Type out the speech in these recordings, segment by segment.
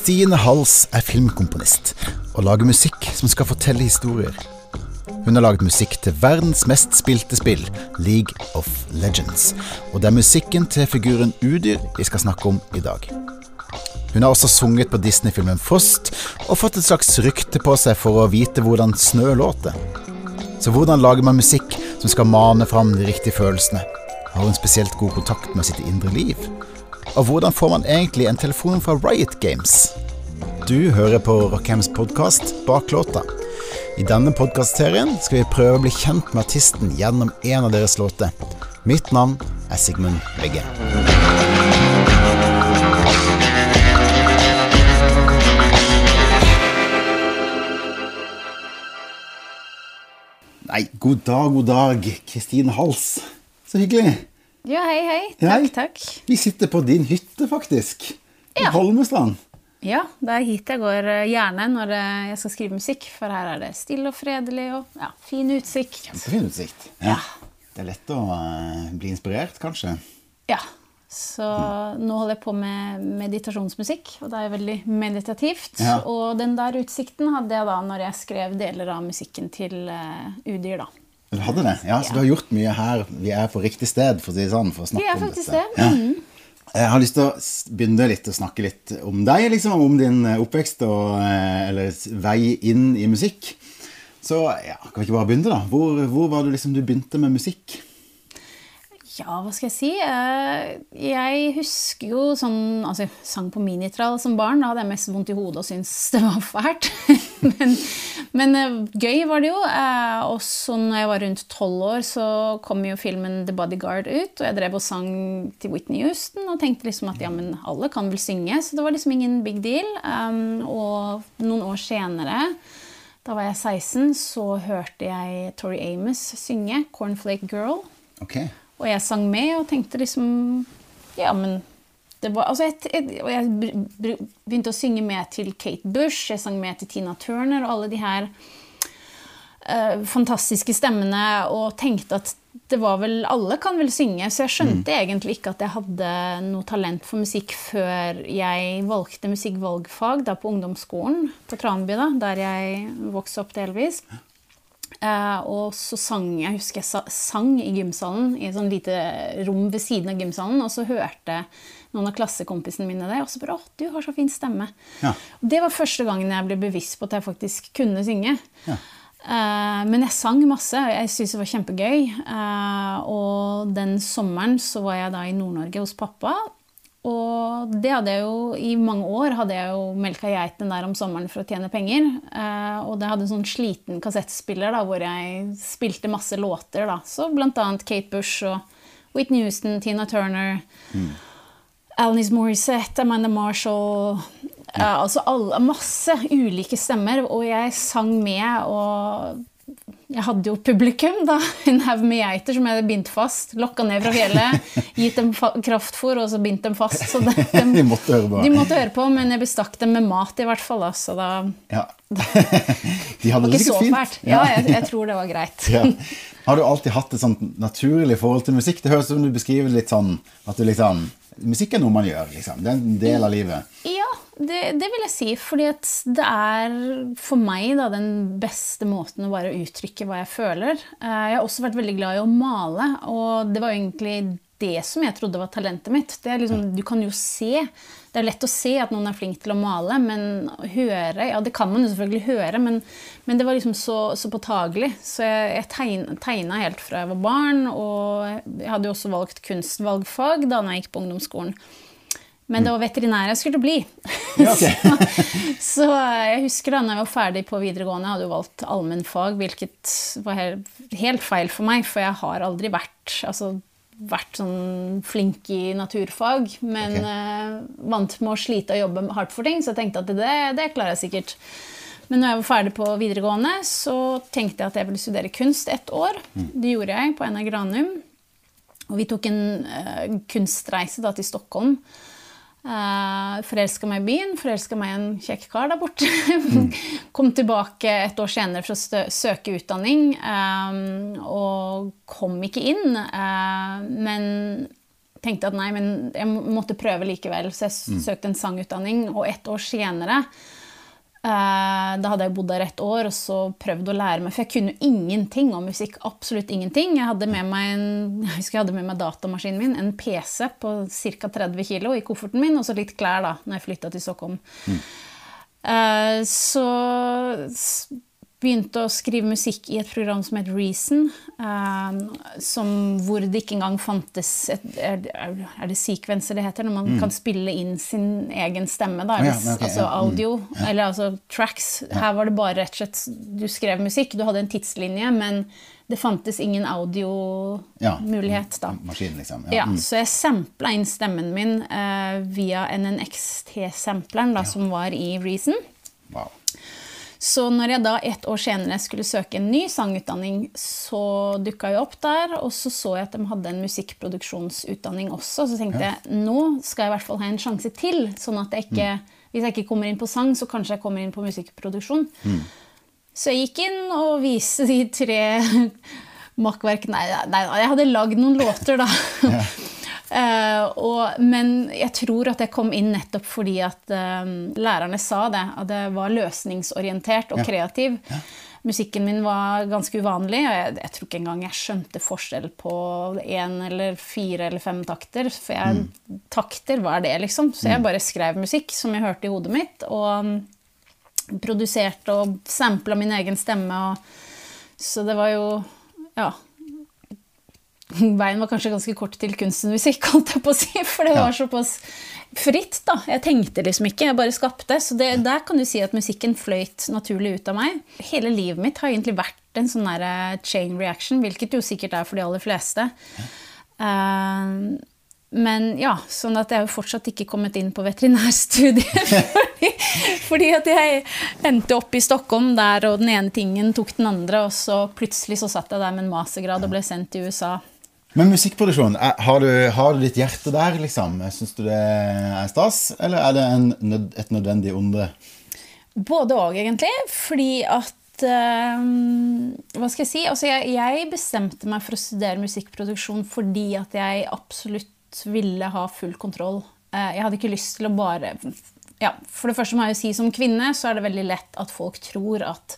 Kristine Hals er filmkomponist og lager musikk som skal fortelle historier. Hun har laget musikk til verdens mest spilte spill, League of Legends. Og det er musikken til figuren Udyr vi skal snakke om i dag. Hun har også sunget på Disney-filmen Frost, og fått et slags rykte på seg for å vite hvordan snø låter. Så hvordan lager man musikk som skal mane fram de riktige følelsene? Har hun spesielt god kontakt med sitt indre liv? Og hvordan får man egentlig en telefon fra Riot Games? Du hører på Rockheims podkast Bak låta. I denne podkastserien skal vi prøve å bli kjent med artisten gjennom en av deres låter. Mitt navn er Sigmund Begge. Nei, god dag, god dag, Kristine Hals. Så hyggelig. Ja, hei, hei. Hei. Takk, takk. Vi sitter på din hytte, faktisk. I Ja. Holmestrand. Ja, det er hit jeg går eh, gjerne når eh, jeg skal skrive musikk, for her er det stille og fredelig og ja, fin utsikt. Kjempefin utsikt. Ja. Det er lett å eh, bli inspirert, kanskje. Ja, så nå holder jeg på med meditasjonsmusikk, og det er veldig meditativt. Ja. Og den der utsikten hadde jeg da når jeg skrev deler av musikken til uh, Udyr, da. Du hadde det? Ja, Så du har gjort mye her. Vi er på riktig sted, for å si det sånn. For å snakke om dette. det. Ja. Jeg har lyst til å begynne litt å snakke litt om deg, liksom, om din eh, oppvekst og eh, eller vei inn i musikk. Så ja, kan vi ikke bare begynne, da? Hvor, hvor var det liksom du begynte med musikk? Ja, hva skal jeg si? Eh, Jeg husker jo sånn Altså, jeg sang på minitrall som barn. Da hadde jeg mest vondt i hodet og syntes det var fælt. men men eh, gøy var det jo. Også Og så når jeg var rundt tolv år, så kom jo filmen The Bodyguard ut. Og jeg drev og sang til Whitney Houston og tenkte liksom at ja, men alle kan vel synge. Så det var liksom ingen big deal. Um, Og noen år senere da var jeg 16, så hørte jeg Tori Amos synge 'Cornflake Girl'. Okay. Og jeg sang med og tenkte liksom Ja, men var, altså jeg, et, og jeg begynte å synge med til Kate Bush, jeg sang med til Tina Turner og alle de her uh, fantastiske stemmene og tenkte at det var vel Alle kan vel synge, så jeg skjønte egentlig ikke at jeg hadde noe talent for musikk før jeg valgte musikkvalgfag da på ungdomsskolen på Tranby, da, der jeg vokste opp delvis. Uh, og så sang jeg husker jeg sa, sang i gymsalen, i et sånn lite rom ved siden av gymsalen. Og så hørte noen av klassekompisene mine det, og så bare 'Å, du har så fin stemme'. Ja. Det var første gangen jeg ble bevisst på at jeg faktisk kunne synge. Ja. Uh, men jeg sang masse, og jeg syntes det var kjempegøy. Uh, og den sommeren så var jeg da i Nord-Norge hos pappa. Og det hadde jeg jo, i mange år hadde jeg jo melka geitene der om sommeren for å tjene penger. Eh, og det hadde en sånn sliten kassettspiller da, hvor jeg spilte masse låter. da. Så blant annet Kate Bush og Whitney Houston, Tina Turner. Alanis Morissette, Amanda Marshall ja, altså alle, Masse ulike stemmer, og jeg sang med. Og jeg hadde jo publikum, da. En haug med geiter som jeg hadde bindt fast. Lokka ned fra fjellet, gitt dem kraftfôr og så bindt dem fast. Så de, De måtte høre på. de måtte høre på, men jeg bestakk dem med mat, i hvert fall. Da, så da Ja. De hadde det så sikkert fint. fælt. Ja, jeg, jeg tror det var greit. Ja. Har du alltid hatt et sånt naturlig forhold til musikk? Det høres ut som du beskriver litt sånn at du liksom Musikk er noe man gjør, liksom. Det er en del av livet. Ja, det, det vil jeg si. Fordi det er for meg da, den beste måten å bare uttrykke hva jeg føler. Eh, Jeg har også vært veldig glad i å male, og det var egentlig det som jeg trodde var talentet mitt. Det er liksom, du kan jo se. Det er lett å se at noen er flink til å male, men å høre Ja, det kan man jo selvfølgelig høre, men, men det var liksom så, så påtagelig. Så jeg, jeg tegn- tegna helt fra jeg var barn, og jeg hadde jo også valgt kunstvalgfag da jeg gikk på ungdomsskolen. Men det var veterinær jeg skulle bli. Ja, så, så jeg husker da når jeg var ferdig på videregående, jeg hadde jo valgt allmennfag, hvilket var helt, helt feil for meg, for jeg har aldri vært altså, vært sånn flink i naturfag, men okay. eh, vant med å slite og jobbe hardt for ting, så jeg tenkte at det, det klarer jeg sikkert. Men når jeg var ferdig på videregående, så tenkte jeg at jeg ville studere kunst ett år. Det gjorde jeg på NR Granum. Og vi tok en uh, kunstreise da, til Stockholm. Uh, forelska meg i byen, forelska meg i en kjekk kar der borte. kom tilbake et år senere for å søke utdanning, um, og kom ikke inn. Uh, men tenkte at nei, men jeg måtte prøve likevel. Så jeg søkte en sangutdanning, og ett år senere eh, da hadde jeg bodd der et år og så prøvd å lære meg For jeg kunne ingenting om musikk. Absolutt ingenting. Jeg hadde med meg en, jeg husker jeg hadde med meg datamaskinen min, en PC på ca. 30 kg i kofferten min, og så litt klær da når jeg flytta til Stockholm. Mm. Uh, så begynte å skrive musikk i et program som het Reason. Uh, som, hvor det ikke engang fantes et, er, det sekvenser det heter? Når man mm. kan spille inn sin egen stemme. Da, hvis, ja, okay, altså ja. audio, mm. eller altså tracks. Ja. Her var det bare rett og slett Du skrev musikk, du hadde en tidslinje, men det fantes ingen audiomulighet da. Maskin, liksom. Ja. Mm. Så jeg sampla inn stemmen min uh, via NNXT-sampleren som var i Reason. Wow. Så når jeg da et år senere skulle søke en ny sangutdanning, så dukka jeg opp der, og så så jeg at de hadde en musikkproduksjonsutdanning også. Så tenkte ja. jeg nå skal jeg i hvert fall ha en sjanse til, sånn at jeg ikke, mm. hvis jeg ikke kommer inn på sang, så kanskje jeg kommer inn på musikkproduksjon. Mm. Så jeg gikk inn og viste de tre makkverkene Nei, nei, jeg hadde lagd noen låter, da. Uh, og, men jeg tror at jeg kom inn nettopp fordi at uh, lærerne sa det. At det var løsningsorientert og kreativ. Ja. Musikken min var ganske uvanlig, og jeg, jeg, tror ikke engang jeg skjønte forskjell på én eller fire eller fem takter. For jeg, mm. takter, hva er det, liksom? Så jeg mm. bare skrev musikk som jeg hørte i hodet mitt. Og produserte og sampla min egen stemme. Og, så det var jo Ja veien var kanskje ganske kort til kunsten musikk, holdt jeg på å si. For det var såpass fritt, da. Jeg tenkte liksom ikke, jeg bare skapte. Så det, der kan du si at musikken fløyt naturlig ut av meg. Hele livet mitt har egentlig vært en sånn der eh, chain reaction, hvilket jo sikkert er for de aller fleste. Uh, men ja, sånn at jeg har fortsatt ikke kommet inn på veterinærstudiet. fordi, fordi, at jeg endte opp i Stockholm der, og den ene tingen tok den andre, og så plutselig så satt jeg der med en mastergrad og ble sendt til USA. Men musikkproduksjon, har du, har du ditt hjerte der, liksom? Syns du det er stas, eller er det en, et nødvendig onde? Både òg, egentlig. Fordi at uh, Hva skal jeg si? Altså, jeg, jeg, bestemte meg for å studere musikkproduksjon fordi at jeg absolutt ville ha full kontroll. Uh, jeg hadde ikke lyst til å bare ja, For det første må jeg jo si som kvinne så er det veldig lett at folk tror at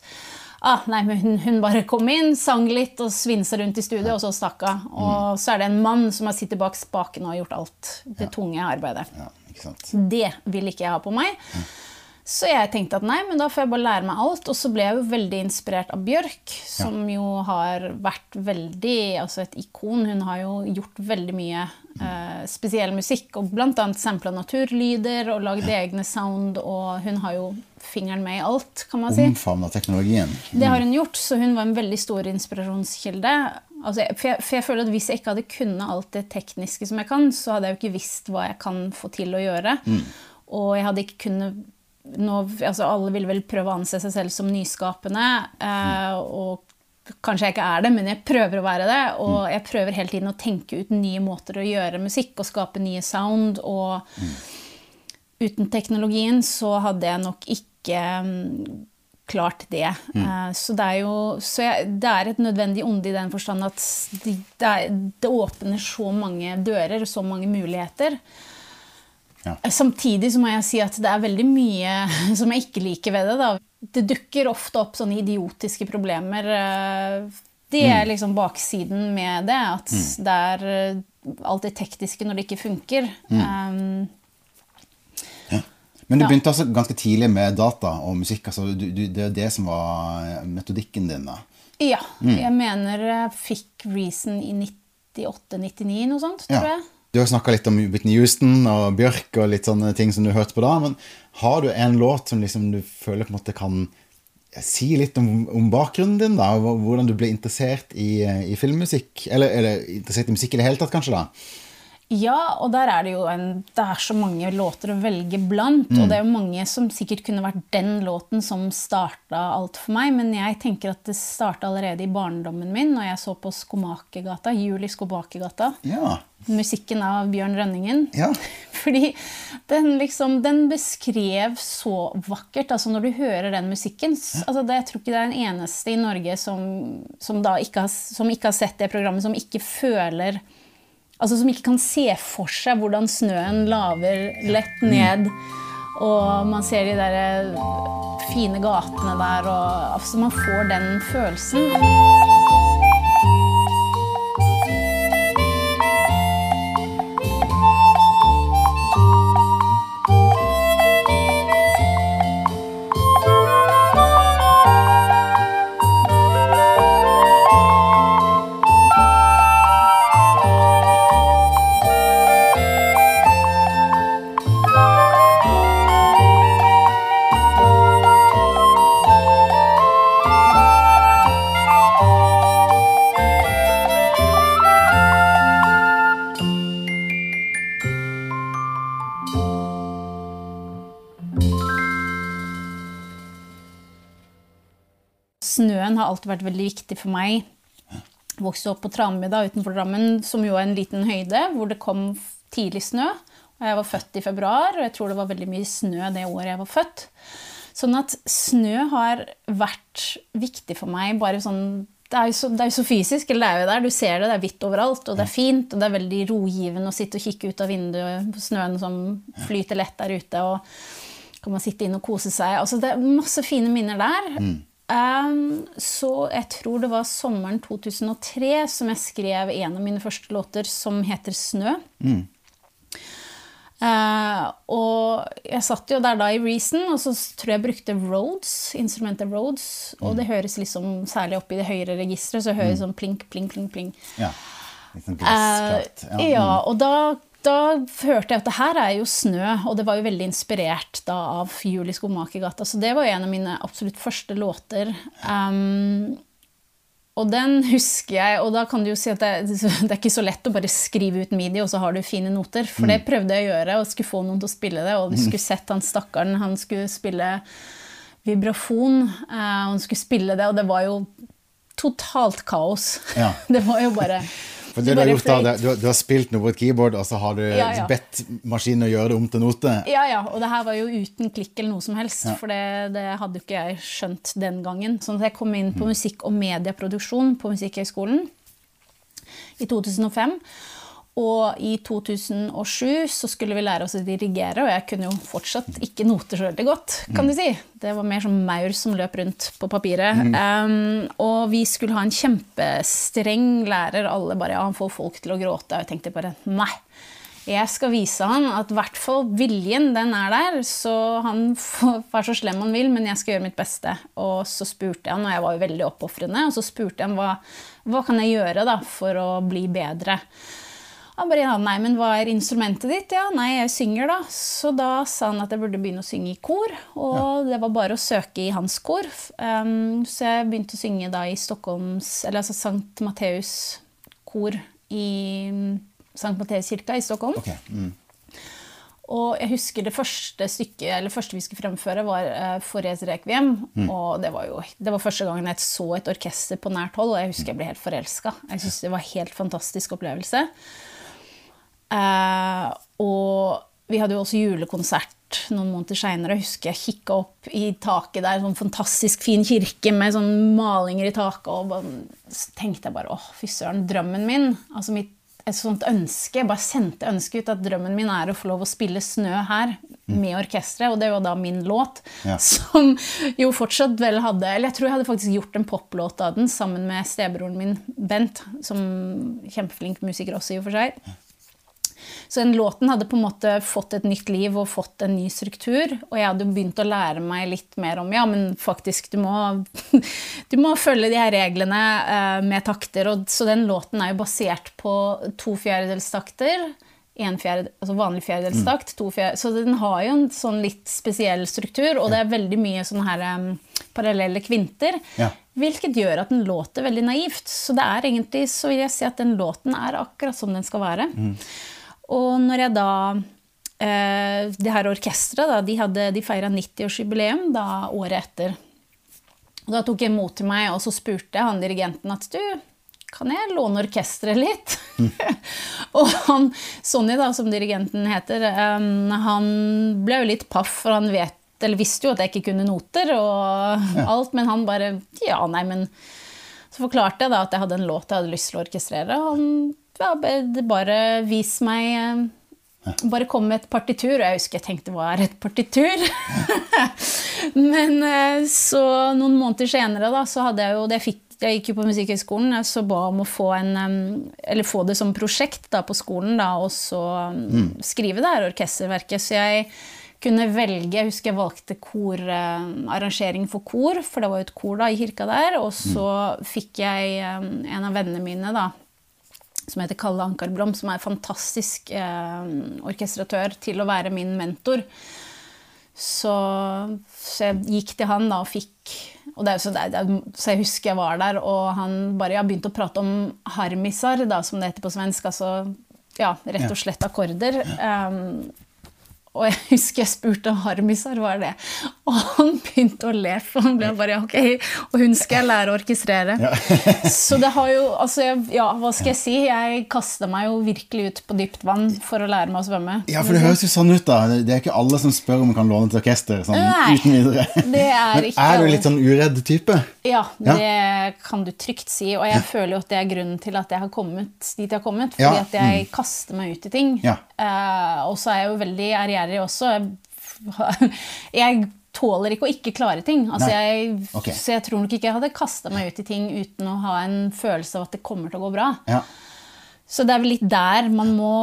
ah, nei, hun, hun, bare kom inn, sang litt og svinsa rundt i studiet, og så stakk hun. Og mm. så er det en mann som har sittet bak spaken og gjort alt det ja. tunge arbeidet. Det vil ikke jeg ha på meg. Mm. Så jeg tenkte at nei, men da får jeg bare lære meg alt. Og så ble jeg jo veldig inspirert av Bjørk, som ja. jo har vært veldig Altså et ikon. Hun har jo gjort veldig mye eh, spesiell musikk, og blant annet sampla naturlyder og lagd ja. egne sound, og hun har jo fingeren med i alt, kan man si. Omfavna teknologien. Mm. Det har hun gjort, så hun var en veldig stor inspirasjonskilde. Altså, for, jeg, for, jeg, føler at Hvis jeg ikke hadde kunnet alt det tekniske som jeg kan, så hadde jeg jo ikke visst hva jeg kan få til å gjøre. Mm. Og jeg hadde ikke kunnet nå, altså Alle vil vel prøve å anse seg selv som nyskapende. Eh, og kanskje jeg ikke er det, men jeg prøver å være det. Og mm. jeg prøver hele tiden å tenke ut nye måter å gjøre musikk og skape nye sound. Og mm. uten teknologien så hadde jeg nok ikke um, klart det. Mm. Uh, så det er jo så jeg, det er et nødvendig onde i den forstand at det, det, er, det åpner så mange dører, og så mange muligheter. Ja. Samtidig så må jeg si at det er veldig mye som jeg ikke liker ved det. Da. Det dukker ofte opp sånne idiotiske problemer. Eh, det er mm. liksom baksiden med det. At mm. det er eh, alt det tekniske når det ikke funker. Mm. Um, ja. Men du ja. begynte altså ganske tidlig med data og musikk. Altså, du, du, det er det som var metodikken din? da? Ja. Mm. Jeg mener jeg fikk Reason i 98-99, noe sånt, tror jeg. Du har snakka litt om Whitney Houston og Bjørk og litt sånne ting som du hørte på da. Men har du en låt som liksom du føler på en måte kan si litt om, om bakgrunnen din? da, Hvordan du ble interessert i, i filmmusikk? Eller, eller interessert i musikk i det hele tatt, kanskje? da? Ja, og der er det jo en, det er så mange låter å velge blant. Mm. Og det er jo mange som sikkert kunne vært den låten som starta alt for meg. Men jeg tenker at det starta allerede i barndommen min, når jeg så på Skomakergata. Jul i Skomakergata. Ja. Musikken av Bjørn Rønningen. Ja. Fordi den liksom, den beskrev så vakkert. altså Når du hører den musikken ja. altså det, Jeg tror ikke det er en eneste i Norge som, som, ikke har, som ikke har sett det programmet, som ikke føler Altså som ikke kan se for seg hvordan snøen laver lett ned. Og man ser de der eh, fine gatene der, og altså man får den følelsen. Alltid vært veldig viktig for meg. Vokste opp på Tranby utenfor Drammen, som jo er en liten høyde, hvor det kom tidlig snø. Og jeg var født i februar, og jeg tror det var veldig mye snø det året jeg var født. Sånn at snø har vært viktig for meg. bare sånn det er, jo så, er jo så fysisk. eller det er jo der, Du ser det, det er hvitt overalt, og det er fint. Og det er veldig rogivende å sitte og kikke ut av vinduet på snøen som flyter lett der ute. Og kan man sitte inn og kose seg. Altså, det er masse fine minner der. Um, så jeg tror det var sommeren 2003 som jeg skrev en av mine første låter, som heter 'Snø'. Uh, og jeg satt jo der da i Reason, og så tror jeg jeg brukte Rhodes, instrumentet Rhodes. Og det høres liksom, særlig oppe i det høyere registeret, så høres mm. sånn plink, plink, plink. plink. Ja. Litt sånn Ja. Eh, ja, og da, da hørte jeg at det her er jo snø, og det var jo veldig inspirert da av Jul i Skomakergata. Så det var jo en av mine absolutt første låter. Um, og den husker jeg, og da kan du jo si at det, det er ikke så lett å bare skrive ut midi, og så har du fine noter. For det prøvde jeg å gjøre, og skulle få noen til å spille det. Og du skulle sett han stakkaren, han skulle spille vibrafon, eh, og han skulle spille det, og det var jo totalt kaos. Ja. Det var jo bare For det du har gjort da, det- du, du har spilt noe på et keyboard, og så har du Ja, ja. bedt maskinen å gjøre det om til note. Ja, ja, og det her var jo uten klikk eller noe som helst, for det, det hadde jo ikke jeg skjønt den gangen. Sånn at jeg kom inn på musikk- og medieproduksjon på Musikkhøgskolen i 2005. Og i 2007 så skulle vi lære oss å dirigere, og jeg kunne jo fortsatt ikke noter så veldig godt, kan du si. Det var mer som maur som løp rundt på papiret. Um, og vi skulle ha en kjempestreng lærer, alle bare ja, han får folk til å gråte. Og jeg tenkte bare nei. Jeg skal vise han at i hvert fall viljen, den er der. Så han får være så slem han vil, men jeg skal gjøre mitt beste. Og så spurte jeg han, og jeg var jo veldig oppofrende, og så spurte jeg han hva, hva kan jeg gjøre da for å bli bedre. Han bare ja, nei, men hva er instrumentet ditt? Ja, nei, jeg synger da. Så da sa han at jeg burde begynne å synge i kor, og det var bare å søke i hans kor. Um, så jeg begynte å synge da i Stockholms, eller altså Sankt Matteus kor i Sankt Matteuskirka i Stockholm. Okay. mm. Og jeg husker det første stykket, eller første vi skulle fremføre, var uh, Forrest Requiem. Og det var jo det var første gangen jeg så et orkester på nært hold, og jeg husker jeg ble helt forelska. Jeg synes det var en helt fantastisk opplevelse. Eh, og vi hadde jo også julekonsert noen måneder seinere. Husker jeg kikka opp i taket der, sånn fantastisk fin kirke med sånn malinger i taket, og så tenkte jeg bare åh, fy søren, drømmen min. altså mitt et sånt ønske, Jeg bare sendte ønsket ut at drømmen min er å få lov å spille Snø her med orkesteret. Og det var da min låt, Ja. som jo fortsatt vel hadde Eller jeg tror jeg hadde faktisk gjort en poplåt av den sammen med stebroren min Bent, som kjempeflink musiker også, i og for seg. Så den låten hadde på en måte fått et nytt liv og fått en ny struktur. Og jeg hadde begynt å lære meg litt mer om ja, men faktisk, du må, du må følge de her reglene eh, med takter. Og, så den låten er jo basert på to fjerdedelstakter. Fjerde, altså vanlig fjerdedelstakt. To fjerde, så den har jo en sånn litt spesiell struktur, og det er veldig mye sånne her um, parallelle kvinter. Ja. Hvilket gjør at den låter veldig naivt. Så det er egentlig, så vil jeg si at den låten er akkurat som den skal være. Og når jeg da eh, Det her orkesteret, de, hadde- de feira 90-årsjubileum da året etter. Og da tok jeg imot til meg, og så spurte jeg han dirigenten at du, kan jeg låne orkesteret litt? og han, Sonny, da, som dirigenten heter, um, han ble jo litt paff, for han vet, eller visste jo at jeg ikke kunne noter og alt, men han bare Ja, nei, men så forklarte jeg da at jeg hadde en låt jeg hadde lyst til å orkestrere. og Han Det bare vis meg eh, Bare kom med et partitur. Og jeg husker jeg tenkte hva er et partitur? Men eh, så noen måneder senere da, så hadde jeg jo det jeg fikk jeg gikk jo på Musikkhøgskolen, så ba om å få, en, eller få det som prosjekt da, på skolen, da, og så mm. skrive det her orkesterverket. Så jeg kunne velge Jeg husker jeg valgte kor, arrangering for kor, for det var jo et kor da, i kirka der. Og så mm. fikk jeg en av vennene mine, da, som heter Kalle Ankarblom, som er en fantastisk eh, orkestratør, til å være min mentor. Så, så, jeg gikk til han da og fikk og det, så, det, så, jeg husker jeg var der, og han bare ja, begynte å prate om harmisar, da, som det heter på svensk. Altså ja, rett og slett akkorder. Um, og jeg husker jeg spurte Harmisar hva er det og han begynte å le. For han ble bare, ok, Og hun skal jeg lære å orkestrere. Ja. så det har jo altså, Ja, hva skal jeg si? Jeg kasta meg jo virkelig ut på dypt vann for å lære meg å svømme. Ja, for det høres jo sånn ut, da. Det er ikke alle som spør om man kan låne til orkester. sånn Nei, uten videre. Det er Men ikke er du litt sånn uredd type? Ja, ja, det kan du trygt si. Og jeg ja. føler jo at det er grunnen til at jeg har kommet dit jeg har kommet. Fordi at jeg mm. kaster meg ut i ting. Uh, og så er jeg jo veldig ærgjerrig også. Jeg tåler ikke å ikke klare ting. Altså jeg, okay. Så jeg tror nok ikke jeg hadde kasta meg ut i ting uten å ha en følelse av at det kommer til å gå bra. Ja. Så det er vel litt der. Man må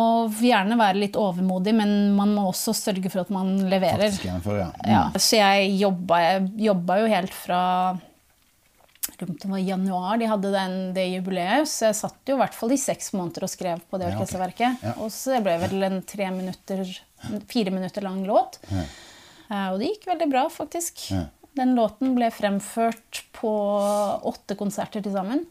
gjerne være litt overmodig, men man må også sørge for at man leverer. For, ja. Ja, så jeg jobba, jeg jobba, jo helt fra det var januar de hadde den, det jubileet. Så jeg satt jo i hvert fall i seks måneder og skrev på det orkesterverket. Ja, okay. Og så det ble vel en tre minutter fire minutter lang låt. Ja. Uh, og det gikk veldig bra, faktisk. Ja. Den låten ble fremført på åtte konserter til sammen.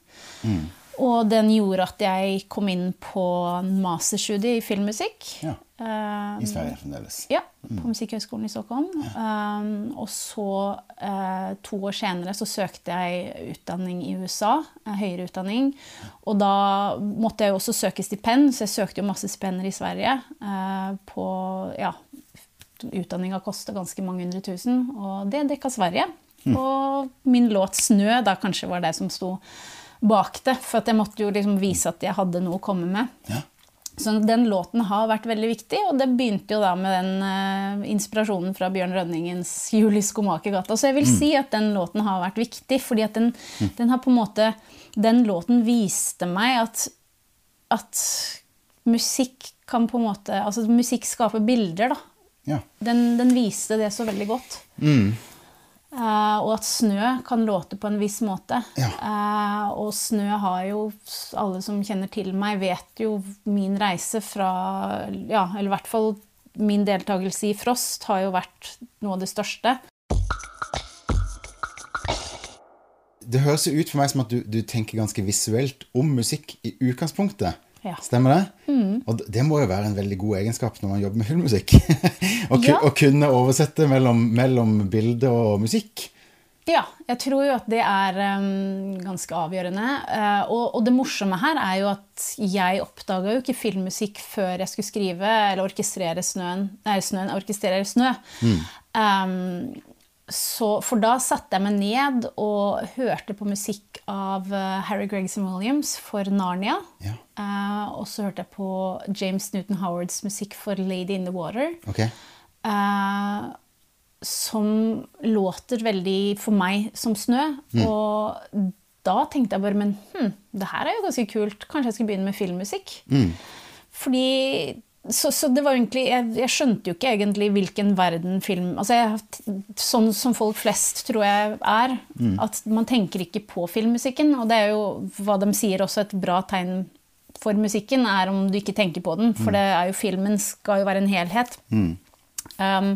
Mm. Og den gjorde at jeg kom inn på en masterstudie i filmmusikk. Ja. Um, I Sverige fremdeles. Ja, på mm. Musikkhøgskolen i Stockholm. Um, og så, uh, to år senere, så søkte jeg utdanning i USA. Høyere utdanning. Og da måtte jeg jo også søke stipend, så jeg søkte jo masse stipender i Sverige. Uh, på ja, Utdanninga kosta ganske mange hundre tusen, og det dekka Sverige. Mm. Og min låt 'Snø' da kanskje var det som sto bak det. For jeg måtte jo liksom vise at jeg hadde noe å komme med. Ja. Så den låten har vært veldig viktig, og det begynte jo da med den uh, inspirasjonen fra Bjørn Rønningens 'Jul i Skomakergata'. Så jeg vil mm. si at den låten har vært viktig, fordi at den, mm. den, har på en måte Den låten viste meg at, at musikk kan på en måte Altså musikk skaper bilder, da. Ja. Den, den, viste det så veldig godt. Mm. Uh, og at snø kan låte på en viss måte. Ja. Uh, og snø har jo Alle som kjenner til meg, vet jo min reise fra Ja, eller i hvert fall min deltakelse i Frost har jo vært noe av det største. Det høres jo ut for meg som at du, du tenker ganske visuelt om musikk i utgangspunktet. Ja. Stemmer det? Mm. Og det må jo være en veldig god egenskap når man jobber med filmmusikk. å, ja. kunne oversette mellom, mellom, bilde og musikk. Ja, jeg tror jo at det er um, ganske avgjørende. Uh, og, og, det morsomme her er jo at jeg oppdaga jo ikke filmmusikk før jeg skulle skrive eller orkestrere snøen, nei, snøen, orkestrere snø. Mm. Um, så, for da satte jeg meg ned og hørte på musikk av uh, Harry Gregson Williams for Narnia. Ja. Uh, og så hørte jeg på James Newton Howards musikk for Lady in the Water. Okay. Uh, som låter veldig for meg som snø. Mm. Og da tenkte jeg bare Men hm, det her er jo ganske kult. Kanskje jeg skal begynne med filmmusikk? Mm. Fordi så, så, det var egentlig jeg, jeg, skjønte jo ikke egentlig hvilken verden film altså jeg, Sånn som folk flest tror jeg er. Mm. At man tenker ikke på filmmusikken. Og det er jo hva de sier også et bra tegn for musikken, er om du ikke tenker på den. For mm. det er jo filmen skal jo være en helhet. Mm. Um,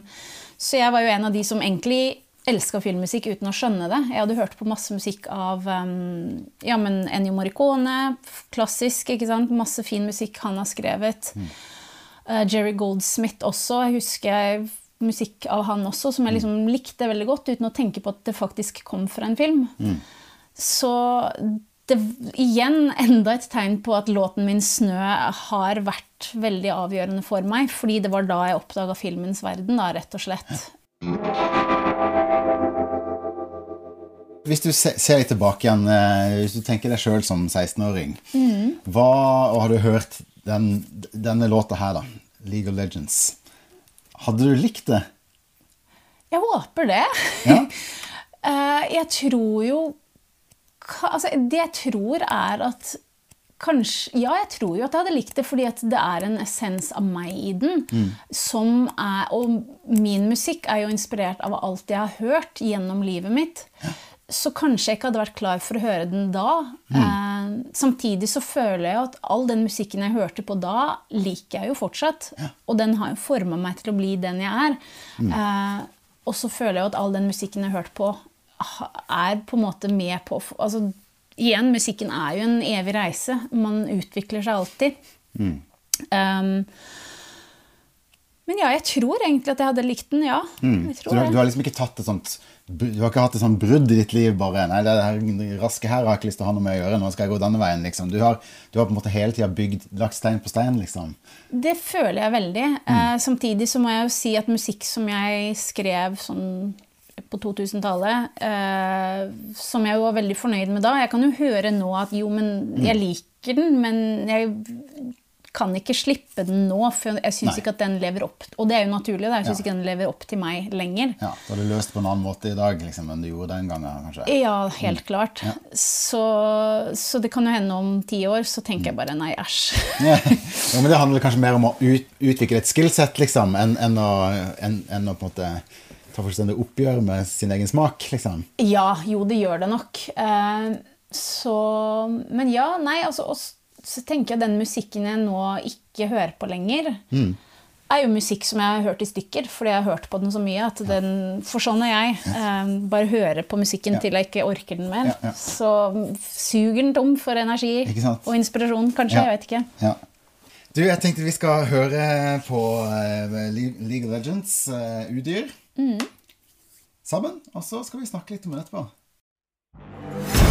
så jeg var jo en av de som egentlig elska filmmusikk uten å skjønne det. Jeg hadde hørt på masse musikk av um, ja, men Ennio Morricone, klassisk, ikke sant? masse fin musikk han har skrevet. Mm. Uh, Jerry Goldsmith også. Jeg husker musikk av han også som jeg liksom likte veldig godt, uten å tenke på at det faktisk kom fra en film. Mm. Så det igjen enda et tegn på at låten min 'Snø' har vært veldig avgjørende for meg. Fordi det var da jeg oppdaga filmens verden, da, rett og slett. Hvis du ser litt tilbake igjen, eh, hvis du tenker deg sjøl som 16-åring, mm. Og har du hørt den, denne låta her, da? League of Legends. Hadde du likt det? Jeg håper det. Ja. Eh, jeg tror jo altså, Det jeg tror, er at kanskje Ja, jeg tror jo at jeg hadde likt det, fordi det er en essens av meg i den. Som er, og min musikk er jo inspirert av alt jeg har hørt gjennom livet mitt. Så kanskje jeg ikke hadde vært klar for å høre den da. Eh, samtidig så føler jeg at all den musikken jeg hørte på da, liker jeg jo fortsatt. Og den har jo forma meg til å bli den jeg er. Eh, og så føler jeg at all den musikken jeg har hørt på, er på en måte med på altså, Igjen, musikken er jo en evig reise. Man utvikler seg alltid. Um, men ja, jeg tror egentlig at jeg hadde likt den, ja. Jeg tror du, har- du har liksom ikke tatt et sånt Du har ikke hatt et sånt brudd i ditt liv bare Nei, det her raske her har jeg ikke lyst til å ha noe med å gjøre. Nå skal jeg gå denne veien, liksom. Du har, du har på en måte hele tida bygd lagt stein på stein, liksom. Det føler jeg veldig. Eh, samtidig så må jeg jo si at musikk som jeg skrev sånn på 2000-tallet, eh, som jeg var veldig fornøyd med da Jeg kan jo høre nå at jo, men jeg liker den, men jeg kan ikke slippe den nå, for jeg syns ikke at den lever opp Og det er jo naturlig, da. Jeg syns Ja. ikke den lever opp til meg lenger. Ja, Du har løst på en annen måte i dag liksom, enn du gjorde den gangen, kanskje. Ja, helt klart. Så, så det kan jo hende om ti år så tenker jeg bare nei, æsj. Ja. ja, men Det handler kanskje mer om å ut, utvikle et skillset liksom, enn en å, en, en å på en måte ta fullstendig oppgjør med sin egen smak. liksom. Ja, jo, det gjør det nok. Eh, så Men ja, nei, altså og s- Så tenker jeg den musikken jeg nå ikke hører på lenger, er jo musikk som jeg har hørt i stykker, fordi jeg har hørt på den så mye at den For sånn er jeg. Eh, bare hører på musikken Ja. til jeg ikke orker den mer. Ja, ja. Så suger den tom for energi og inspirasjon, kanskje. Jeg vet ikke. Ja. Du, jeg tenkte vi skal høre på eh, League of Legends, uh, Udyr, sammen. Og så skal vi snakke litt om det etterpå.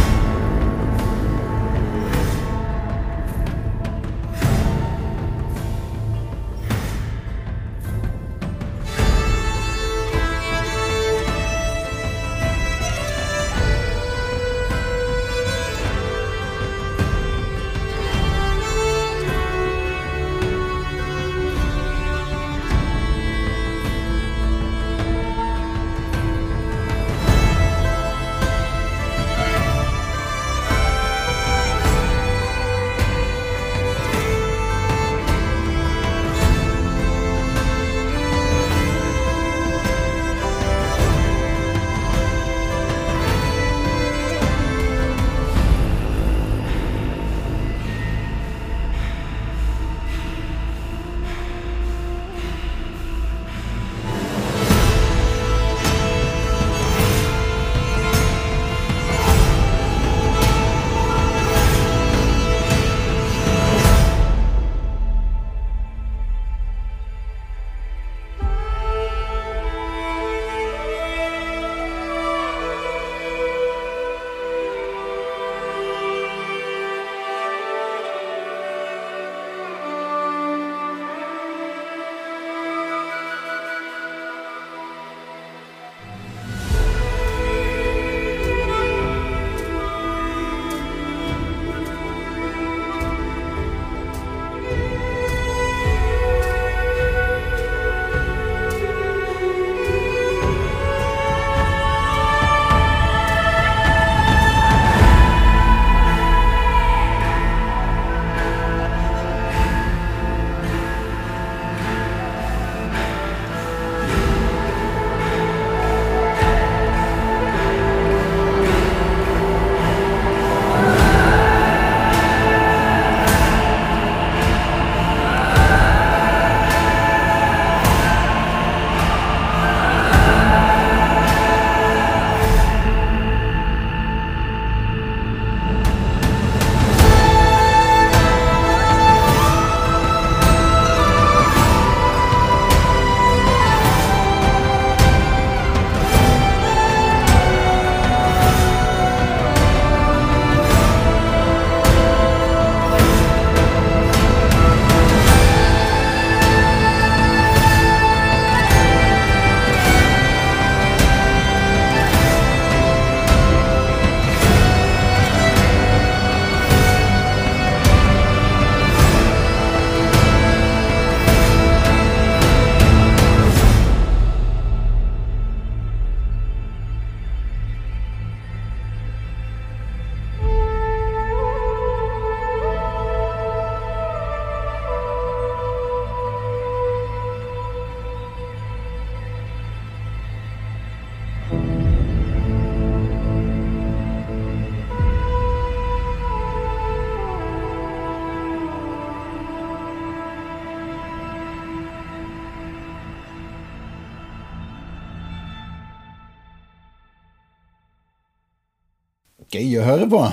Gøy å høre på.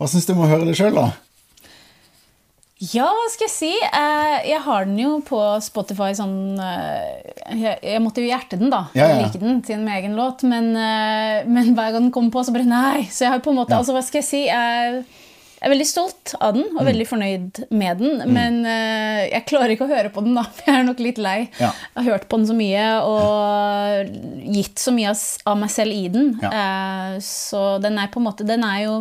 Hva syns du om å høre det sjøl, da? Ja, hva skal jeg si? Eh, jeg har den jo på Spotify sånn eh, Jeg, måtte jo hjerte den, da. Ja, ja. like den til en egen låt. Men, eh, men, hver gang den kommer på, så bare Nei! Så jeg har på en måte ja. Altså, hva skal jeg si? Jeg, jeg er veldig stolt av den og mm. veldig fornøyd med den. Mm. Men jeg klarer ikke å høre på den, da. Jeg er nok litt lei. Ja. Jeg har hørt på den så mye og gitt så mye av meg selv i den. så den er på en måte Den er jo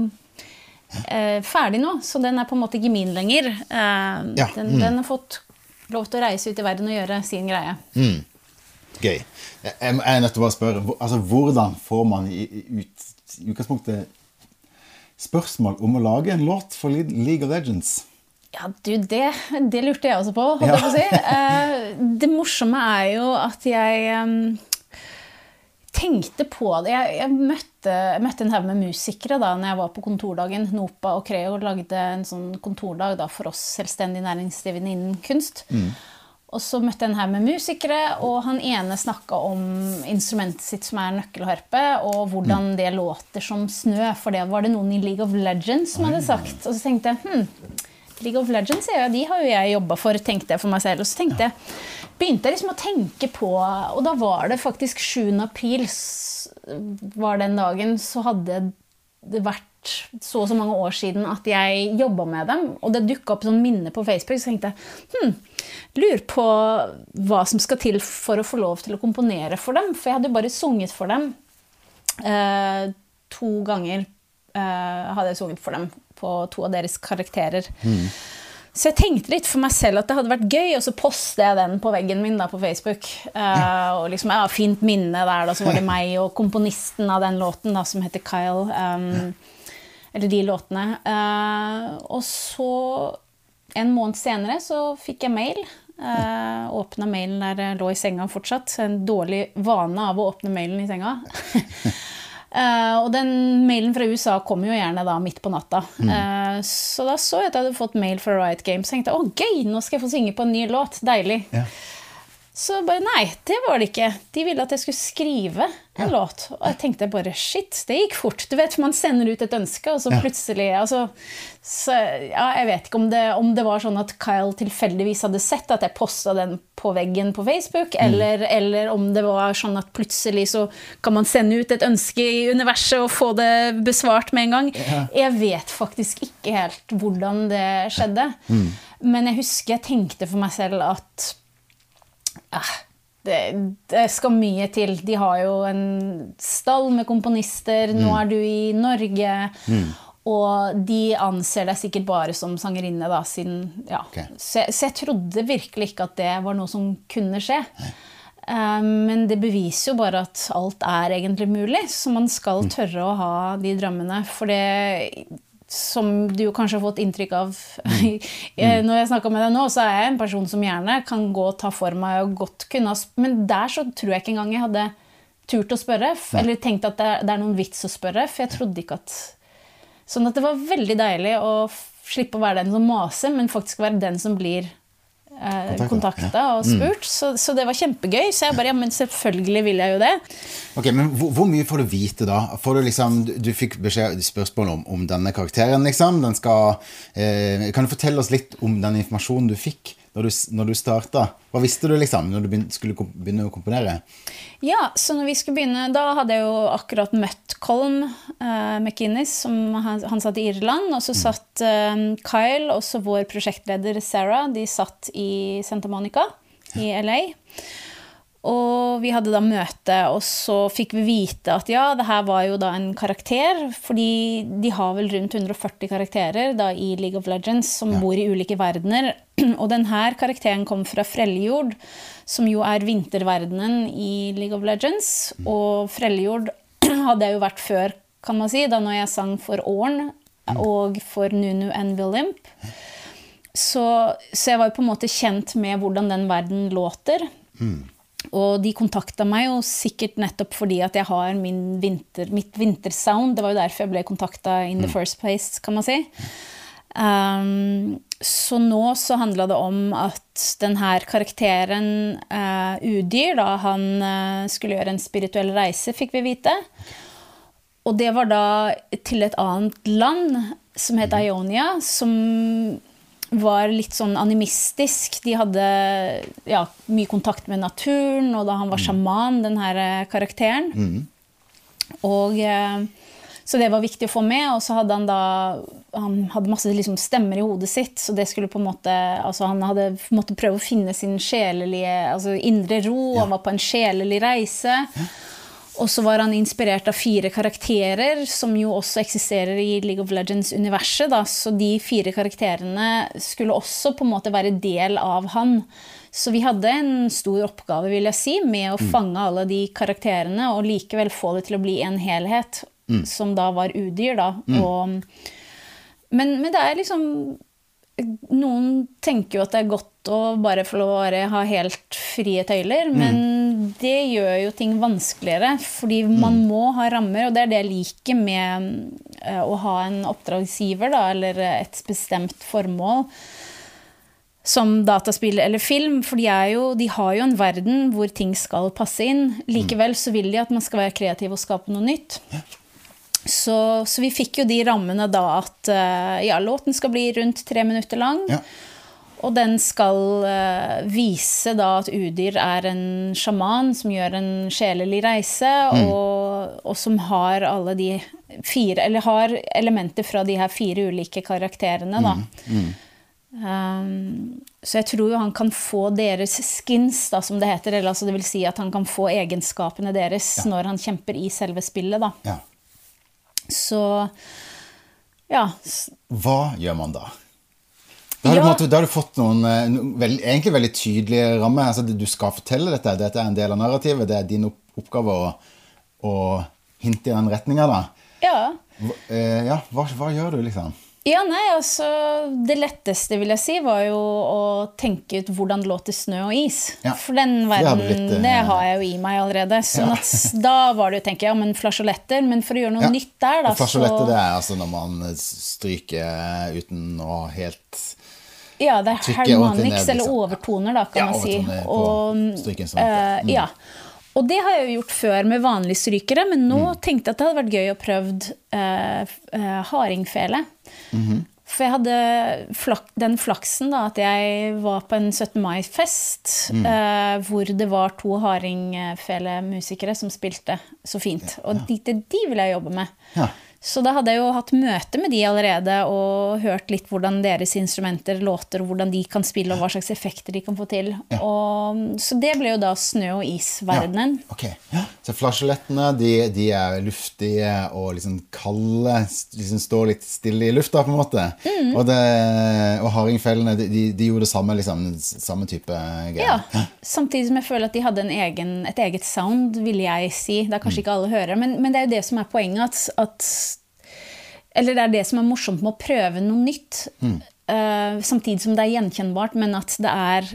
eh, ferdig nå, så den er på en måte ikke min lenger. Eh, ja. den, mm. den, har fått lov til å reise ut i verden og gjøre sin greie. Mm. Gøy. Jeg, er nødt til å bare spørre, altså, hvordan får man i, ut i utgangspunktet spørsmål om å lage en låt for League of Legends? Ja, du, det, det lurte jeg også på, holdt jeg på å si. Eh, det morsomme er jo at jeg tenkte på det. Jeg, jeg møtte, møtte, en haug med musikere da når jeg var på kontordagen. NOPA og Creo lagde en sånn kontordag da, for oss selvstendig næringsdrivende innen kunst. Mm. Og så møtte jeg en haug med musikere, og han ene snakka om instrumentet sitt som er nøkkelharpe, og hvordan mm. det låter som snø, for det var det noen i League of Legends som hadde sagt. Og så tenkte jeg hm, League of Legends ja, de har jo jeg jobba for, tenkte jeg for meg selv. Og så tenkte jeg, begynte jeg liksom å tenke på Og da var det faktisk 7. april var den dagen, så hadde det vært så og så mange år siden at jeg jobba med dem. Og det dukka opp sånn minne på Facebook, så tenkte jeg hm, lurer på hva som skal til for å få lov til å komponere for dem. For jeg hadde jo bare sunget for dem eh, to ganger. Eh, hadde jeg sunget for dem på to av deres karakterer. Mm. Så jeg tenkte litt for meg selv at det hadde vært gøy, og så poster jeg den på veggen min da, på Facebook. Uh, og liksom, ja, Fint minne der, da. Så var det meg og komponisten av den låten, da, som heter Kyle. Um, eller de låtene. Uh, og så, en måned senere, så fikk jeg mail. Uh, åpna mailen der jeg lå i senga fortsatt. En dårlig vane av å åpne mailen i senga. Uh, og den mailen fra USA kom jo gjerne da midt på natta. Mm. Uh, så da så jeg at jeg hadde fått mail fra Riot Games. Så tenkte jeg å gøy, nå skal jeg få synge på en ny låt. Deilig. Ja. Så bare nei, det var det ikke. De ville at jeg skulle skrive en ja. låt. Og jeg tenkte bare shit, det gikk fort. Du vet, Man sender ut et ønske, og så plutselig altså, så, ja, Jeg vet ikke om det, om det, var sånn at Kyle tilfeldigvis hadde sett at jeg posta den på veggen på Facebook, mm. eller, eller, om det var sånn at plutselig så kan man sende ut et ønske i universet og få det besvart med en gang. Ja. Jeg vet faktisk ikke helt hvordan det skjedde. Mm. Men jeg husker jeg tenkte for meg selv at det, det, skal mye til. De har jo en stall med komponister. Nå mm. er du i Norge. Mm. Og de anser deg sikkert bare som sangerinne, da, siden ja. okay. så, så, jeg trodde virkelig ikke at det var noe som kunne skje. Um, men det beviser jo bare at alt er egentlig mulig, så man skal mm. tørre å ha de drømmene. For det som du kanskje har fått inntrykk av mm. mm. Når jeg snakker med deg nå, så er jeg en person som gjerne kan gå og ta for meg og godt kunne Men der så tror jeg ikke engang jeg hadde turt å spørre, eller tenkt at det er noen vits å spørre, for jeg trodde ikke at Sånn at det var veldig deilig å slippe å være den som maser, men faktisk være den som blir eh, kontakta og mm. spurt. Så, så, det var kjempegøy. Så jeg bare ja, men selvfølgelig vil jeg jo det. Ok, Men hvor, hvor mye får du vite, da? Får du liksom, du, du fikk beskjed, spørsmål om, om, denne karakteren, liksom. Den skal, eh, kan du fortelle oss litt om den informasjonen du fikk? Når du, når du starta? Hva visste du liksom når du begynte, skulle begynne å komponere? Ja, så når vi skulle begynne, Da hadde jeg jo akkurat møtt Colm uh, McInnes, som han, han, satt i Irland. Og så mm. satt uh, Kyle, også vår prosjektleder Sarah, de satt i Santa Monica i LA. Og vi hadde da møte, og så fikk vi vite at ja, det her var jo da en karakter. Fordi de har vel rundt 140 karakterer da i League of Legends som ja. bor i ulike verdener. Og denne karakteren kom fra Frelljord, som jo er vinterverdenen i League of Legends. Mm. Og Frelljord hadde jeg jo vært før, kan man si, da når jeg sang for Orn mm. og for Nunu and Willimp. Så, så, jeg var jo på en måte kjent med hvordan den verden låter. Mm. Og de kontakta meg jo sikkert nettopp fordi at jeg har vinter, mitt vintersound. Det var jo derfor jeg ble kontakta in the mm. first place, kan man si. Um, så nå så handla det om at denne karakteren uh, Udyr, da han uh, skulle gjøre en spirituell reise, fikk vi vite. og det var da til et annet land som het Ionia, som var litt sånn animistisk. De hadde ja, mye kontakt med naturen, og da han var sjaman, den her karakteren. karakteren. Og eh, Så det var viktig å få med. Og så hadde han da Han hadde masse liksom, stemmer i hodet sitt, så det skulle på en måte Altså han hadde måtte prøve å finne sin sjelelige altså indre ro. Han var på en sjelelig reise. Og så var han inspirert av fire karakterer, som jo også eksisterer i League of Legends-universet. Så de fire karakterene skulle også på en måte være del av han. Så vi hadde en stor oppgave vil jeg si, med å fange alle de karakterene og likevel få det til å bli en helhet, som da var udyr. da. Og, men, men det er liksom noen tenker jo at det er godt å bare få lov å ha helt frie tøyler, men det gjør jo ting vanskeligere, fordi man må ha rammer, og det er det jeg liker med eh, å ha en oppdragsgiver, da, eller et bestemt formål. Som dataspill eller film, for de, jo, de har jo en verden hvor ting skal passe inn. Likevel så vil de at man skal være kreativ og skape noe nytt. Så, så vi fikk jo de rammene da at eh, ja, låten skal bli rundt tre minutter lang. Ja. Og den skal eh, vise da at Udyr er en sjaman som gjør en sjelelig reise, og, og som har alle de fire Eller har elementer fra de her fire ulike karakterene, da. Um, så jeg tror jo han kan få deres skins, da, som det heter. Eller altså det vil si at han kan få egenskapene deres når han kjemper i selve spillet, da. Ja. Så ja. Hva gjør man da? Da har, Ja. måte, da har du fått noen veld, egentlig veldig tydelige rammer. Altså, du skal fortelle dette, dette er en del av narrativet. Det er din oppgave å, å hinte i den retninga. Ja. Eh, ja, hva, hva gjør du, liksom? Ja, nei, altså Det letteste, vil jeg si, var jo å tenke ut hvordan det låter snø og is. Ja, For den verden, det litt, eh, det har jeg jo i meg allerede. Så Ja. da var det jo, tenker jeg, ja, men flasjoletter. Men for å gjøre noe nytt der, da, Og Flasjoletter, det er altså når man stryker uten å helt Ja, det er harmonics, eller liksom. overtoner, da, kan Ja, man si. Og, mm. eh, ja. Og det har jeg jo gjort før med vanlige strykere, men nå Mm. tenkte jeg at det hadde vært gøy å prøvd eh, eh, hardingfele. Mhm. For jeg hadde flak den flaksen da, at jeg var på en 17. mai-fest Mm. eh, hvor det var to hardingfelemusikere som spilte så fint. Og de, de, de vil jeg jobbe med. Ja. Så da hadde jeg jo hatt møte med de allerede og hørt litt hvordan deres instrumenter låter, og hvordan de kan spille, og hva slags effekter de kan få til. Og, så det ble jo da snø- og isverdenen. Ok, ja. Så flasjolettene de, de er luftige og liksom kalde, liksom står litt stille i lufta, på en måte. Mm. Og, det, og hardingfellene, de, de, de gjorde samme, liksom, samme type greier. Ja, Samtidig som jeg føler at de hadde en egen, et eget sound, vil jeg si. Det er kanskje ikke alle hører, men, men det er jo det som er poenget. At, at Eller det er det som er morsomt med å prøve noe nytt. eh, samtidig som det er gjenkjennbart, men at det er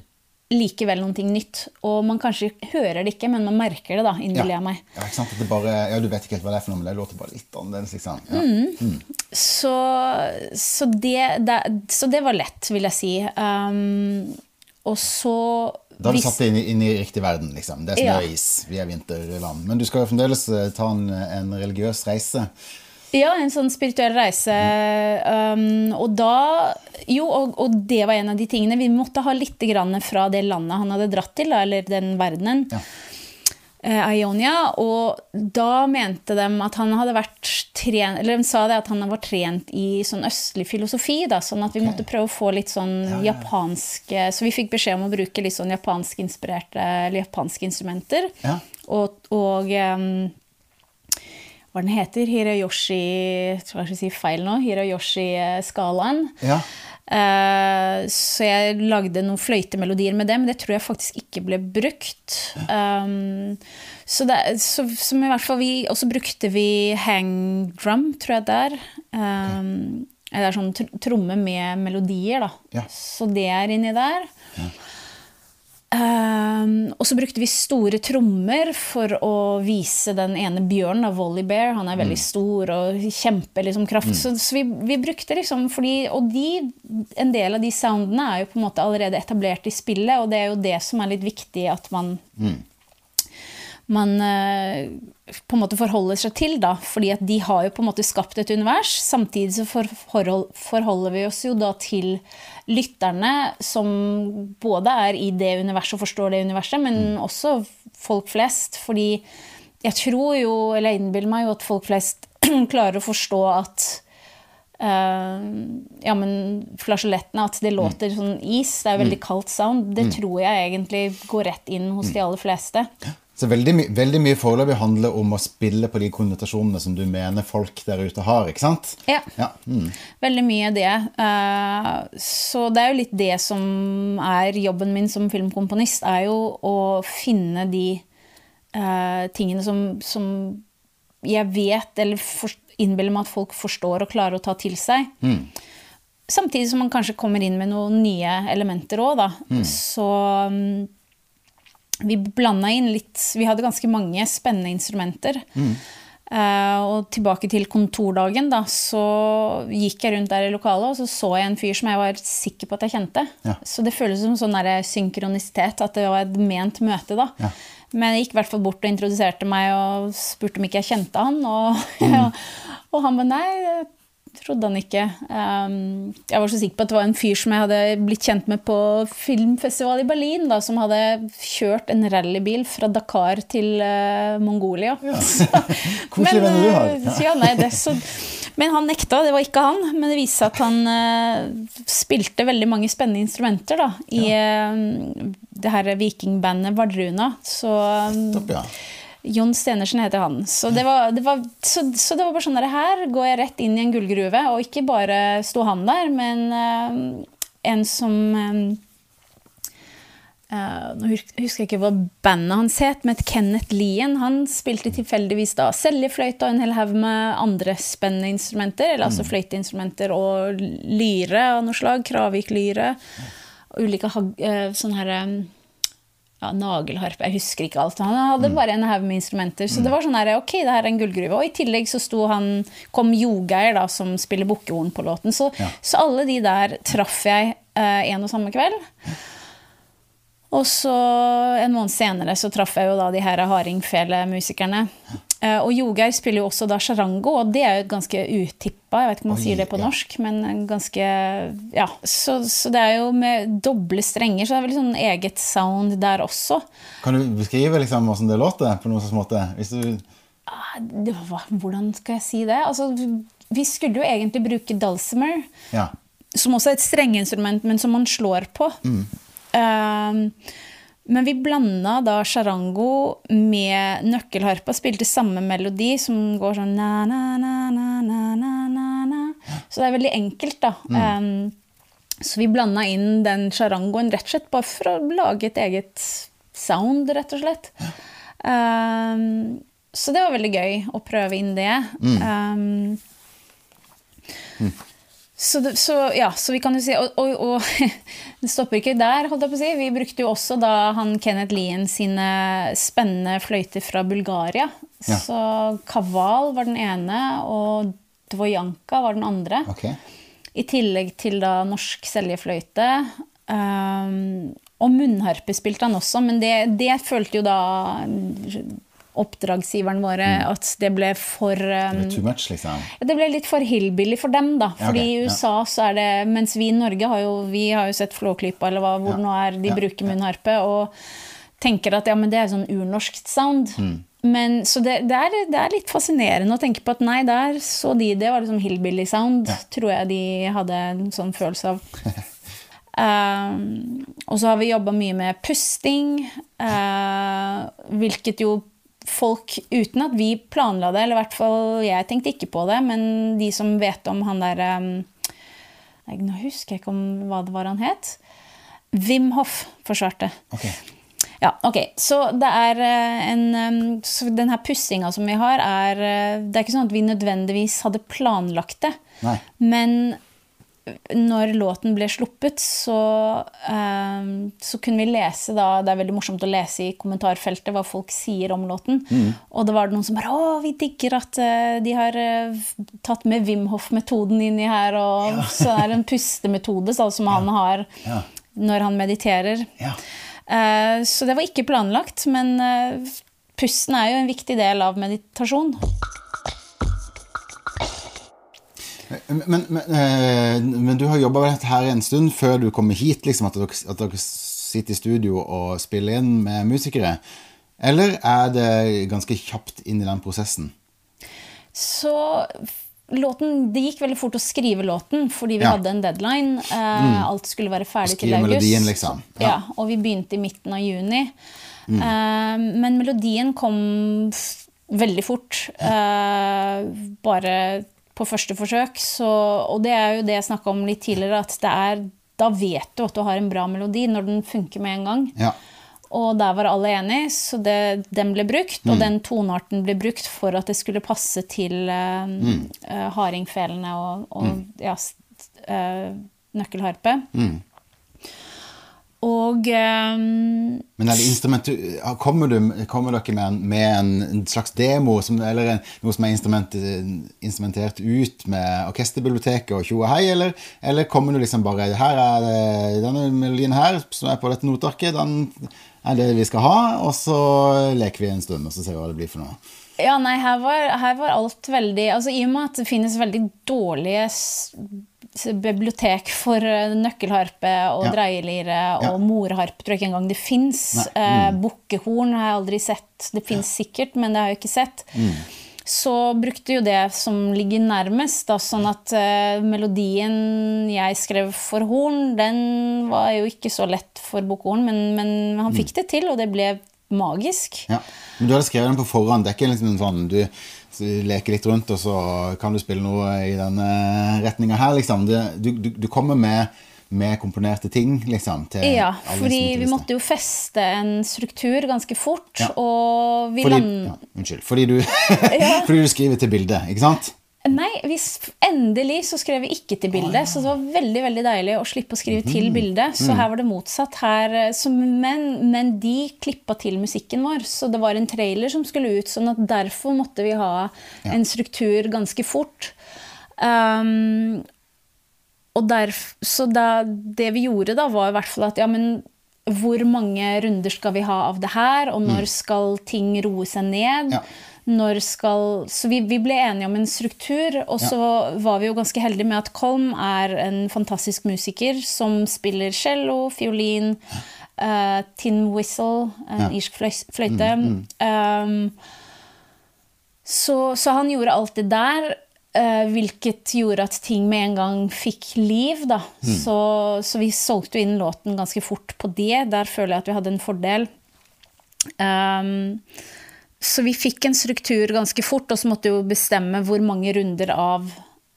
likevel noe nytt. Og man kanskje hører det ikke, men man merker det da, innbiller jeg meg. Ja, ikke sant? At det bare, ja, du vet ikke helt hva det er for noe, men det låter bare litt annerledes. Liksom. Ja. Mm. Så, så, det, det, så det var lett, vil jeg si. Um, og så Da har du satt det inn, i- inn i riktig verden. liksom. Det er Ja. snø og is, vi er vinterland. Men du skal jo fremdeles eh, ta en, en religiøs reise. Ja, en sånn spirituell reise. Um, og da Jo, og, og det var en av de tingene. Vi måtte ha litt grann fra det landet han hadde dratt til, eller den verdenen. Ja. eh, Ionia, og da mente de at han hadde vært trent Eller de sa det at han var trent i sånn østlig filosofi, da, sånn at vi måtte prøve å få litt sånn japanske Så vi fikk beskjed om å bruke litt sånn japanskinspirerte eller japanske instrumenter. Ja. Og, og em, hva den heter, Hirayoshi tror jeg skal si feil nå. Hirayoshi-skalaen. Ja. Uh, så jeg lagde noen fløytemelodier med det, men det tror jeg faktisk ikke ble brukt. Um, så det, så, som i hvert fall vi, Og så brukte vi hang drum, tror jeg det er. Um, det er sånn tromme med melodier, da. Ja. Så det er inni der. Um, og så brukte vi store trommer for å vise den ene bjørnen, av Volley Bear. Han er veldig stor og kjemper liksom kraft. Så, så vi, vi brukte liksom fordi, Og de, en del av de soundene er jo på en måte allerede etablert i spillet, og det er jo det som er litt viktig at man man eh, på en måte forholder seg til, da. Fordi at de har jo på en måte skapt et univers. Samtidig så forhold, forholder vi oss jo da til lytterne som både er i det universet og forstår det universet, men mm. også folk flest. Fordi jeg tror jo, eller jeg innbiller meg jo, at folk flest klarer å forstå at Uh, ja, men flasjelettene, at det mm. låter mm. sånn is, det er veldig mm. kaldt sound, det mm. tror jeg egentlig går rett inn hos de aller fleste. Så veldig, my veldig mye foreløpig handler om å spille på de konnotasjonene som du mener folk der ute har, ikke sant? Ja. ja. Mm. Veldig mye det. Uh, så det er jo litt det som er jobben min som filmkomponist, er jo å finne de uh, tingene som, som, jeg vet, eller innbiller meg at folk forstår og klarer å ta til seg. Mm. Samtidig som man kanskje kommer inn med noen nye elementer òg, da. Mm. Så um, vi blanda inn litt Vi hadde ganske mange spennende instrumenter. Mm. Uh, og tilbake til kontordagen, da, så gikk jeg rundt der i lokalet, og så så jeg en fyr som jeg var sikker på at jeg kjente. Ja. Så det føles som sånn synkronisitet, at det var et ment møte, da. Ja. Men jeg gikk i hvert fall bort og introduserte meg og spurte om ikke jeg kjente han. Og, mm. og han bare nei, trodde han ikke. Um, jeg var så sikker på at det var en fyr som jeg hadde blitt kjent med på filmfestival i Berlin, da, som hadde kjørt en rallybil fra Dakar til uh, Mongolia. Ja. Koselig venn du har. Ja. ja nei, det, så, men han nekta, det var ikke han. Men det viste seg at han uh, spilte veldig mange spennende instrumenter da, i uh, det her vikingbandet Vardruna. Så Stopp, ja. Jon Stenersen heter han. Så det var, det var, så, så det var bare sånn at her går jeg rett inn i en gullgruve, og ikke bare sto han der, men uh, en som uh, Nå husker jeg ikke hva bandet hans het, men Kenneth Lien. Han spilte tilfeldigvis da seljefløyte og en hel haug med andre spennende instrumenter. Eller altså mm. fløyteinstrumenter og lyre av noe slag. Kravik-lyre. Ulike sånne her ja, nagelharpe Jeg husker ikke alt. Han hadde bare en haug med instrumenter. Så det var sånn her, ok, det her er en gullgruve. Og i tillegg så sto han, kom Jogeir, da, som spiller bukkehorn på låten. Så, ja. så, alle de der traff jeg eh, en og samme kveld. Og så en måned senere så traff jeg jo da de her hardingfele-musikerne. Eh, og Jogeir spiller jo også da charango, og det er jo ganske utippa. Jeg vet ikke om man Oi, sier det på ja. norsk, men ganske Ja. Så, så, det er jo med doble strenger, så det er vel sånn eget sound der også. Kan du beskrive liksom hvordan det låter på noen slags måte? Du ah, Hvordan skal jeg si det? Altså, vi skulle jo egentlig bruke dulcimer, ja. som også er et strengeinstrument, men som man slår på. Mm. Um, men vi blanda da charango med nøkkelharpa, spilte samme melodi som går sånn na, na, na, na, na, na, na. Så det er veldig enkelt, da. Mm. Um, så vi blanda inn den charangoen rett og slett bare for å lage et eget sound, rett og slett. Um, så det var veldig gøy å prøve inn det. Mm. Um, mm. Så, det, så, ja, så vi kan jo si Og, og, og det stopper ikke der, holdt jeg på å si. Vi brukte jo også da han Kenneth Lien sine spennende fløyter fra Bulgaria. Ja. Så Kaval var den ene, og Dvojanka var den andre. Okay. I tillegg til da norsk seljefløyte. Um, og munnharpe spilte han også, men det, det følte jo da oppdragsgiverne våre mm. at det ble for um, Det ble too much, liksom? Det ble litt for hillbilly for dem, da. Fordi i okay, USA ja. så er det Mens vi i Norge har jo, vi har jo sett Flåklypa, eller hva, hvor ja. nå er, de ja. bruker munnharpe, og tenker at ja, men det er sånn urnorsk sound. Mm. Men, så det, det, er, det, er, litt fascinerende å tenke på at nei, der så de det var liksom hillbilly sound, tror jeg de hadde en sånn følelse av. Um, og så har vi jobba mye med pusting, uh, hvilket jo folk uten at vi planla det, eller i hvert fall jeg tenkte ikke på det, men de som vet om han der um, Nå husker jeg ikke om hva det var han het. Wim Hoff forsvarte. Okay. Ja, ok. Så det er eh, en um, den her pussinga som vi har, er eh, Det er ikke sånn at vi nødvendigvis hadde planlagt det. Nei. Men når låten ble sluppet, så, eh, så, kunne vi lese da, Det er veldig morsomt å lese i kommentarfeltet hva folk sier om låten. Mm. Og det var noen som bare 'Å, vi digger at uh, de har uh, tatt med Wim Hof-metoden inni her', og ja. så er det en pustemetode så, som ja. han har ja. når han mediterer. Eh, så det var ikke planlagt, men pusten er jo en viktig del av meditasjon. Men, men, eh, men du har jobba med dette her en stund før du kommer hit, liksom, at dere, at dere sitter i studio og spiller inn med musikere? Eller er det ganske kjapt inn i den prosessen? Så låten, Det gikk veldig fort å skrive låten, fordi vi ja. hadde en deadline. Eh, mm. Alt skulle være ferdig til august. Melodien, liksom. Ja. ja. Og vi begynte i midten av juni. Mm. Eh, men melodien kom veldig fort. Eh, bare på første forsøk. Så, og det er jo det jeg snakka om litt tidligere, at det er, da vet du at du har en bra melodi når den funker med en gang. Ja. Og der var alle enige, så det, den ble brukt. Mm. Og den tonearten ble brukt for at det skulle passe til uh, mm. uh, hardingfelene og, og mm. ja, uh, nøkkelharpe. Mm. Og um, Men er det instrument Kommer, du, kommer dere med en, med en, slags demo, som, eller en, noe som er instrument, instrumentert ut med orkesterbiblioteket og tjo og hei, eller, eller, kommer du liksom bare Her er det, denne melodien her, som er på dette notearket, den er det vi skal ha, og så leker vi en stund, og så ser vi hva det blir for noe. Ja, nei, her var, her var alt veldig altså I og med at det finnes veldig dårlige bibliotek for eh, nøkkelharpe og ja. dreielire og ja. morharpe tror jeg ikke engang det fins. Eh, mm. Bukkehorn har jeg aldri sett. Det fins ja. sikkert, men det har jeg ikke sett. Mm. Så brukte jo det som ligger nærmest, da, sånn at uh, melodien jeg skrev for horn, den var jo ikke så lett for bukkehorn, men, men, han fikk mm. det til, og det ble magisk. Ja, Men du hadde skrevet den på forhånd? Det er ikke liksom sånn du leke litt rundt, og så kan du spille noe i denne retninga her, liksom. Du, du, du kommer med, med komponerte ting, liksom? ja, fordi vi måtte jo feste en struktur ganske fort, ja. og vi land... ja, Unnskyld. Fordi du, fordi du skriver til bildet, ikke sant? Nei, vi, endelig så skrev vi ikke til bildet. Oh, ja. Så det var veldig veldig deilig å slippe å skrive mm. til bildet. Så mm. her var det motsatt. Her, så, men, men, de klippa til musikken vår, så det var en trailer som skulle ut. sånn at derfor måtte vi ha en struktur ganske fort. Um, og derf, så da, det vi gjorde da, var i hvert fall at ja, men hvor mange runder skal vi ha av det her, og når mm. skal ting roe seg ned? Ja når skal Så vi, vi, ble enige om en struktur, og så ja. var vi jo ganske heldige med at Kolm er en fantastisk musiker som spiller cello, fiolin, uh, tin whistle, en ja. irsk fløyte. Mm, mm. Um, så, så, han gjorde alt det der. Uh, hvilket gjorde at ting med en gang fikk liv. Da. Mm. Så, så, vi solgte jo inn låten ganske fort på det. Der føler jeg at vi hadde en fordel. Um, så vi fikk en struktur ganske fort, og så måtte vi jo bestemme hvor mange runder av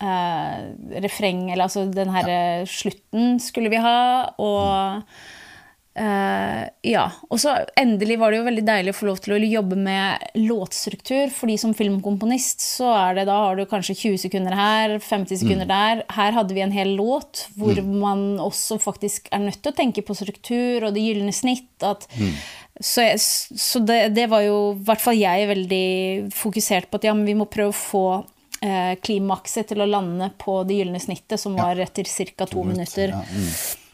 eh, refreng, eller altså den herre ja. slutten, skulle vi ha. Og eh, ja. Og så endelig var det jo veldig deilig å få lov til å jobbe med låtstruktur. fordi som filmkomponist så er det da har du kanskje 20 sekunder her, 50 sekunder mm. der. Her hadde vi en hel låt hvor mm. man også faktisk er nødt til å tenke på struktur og det gylne snitt. At mm så, jeg, så det, det, var jo i hvert fall jeg veldig fokusert på at ja, men vi må prøve å få eh, klimakset til å lande på det gylne snittet, som var etter ca. to, to minutter. Ja, mm.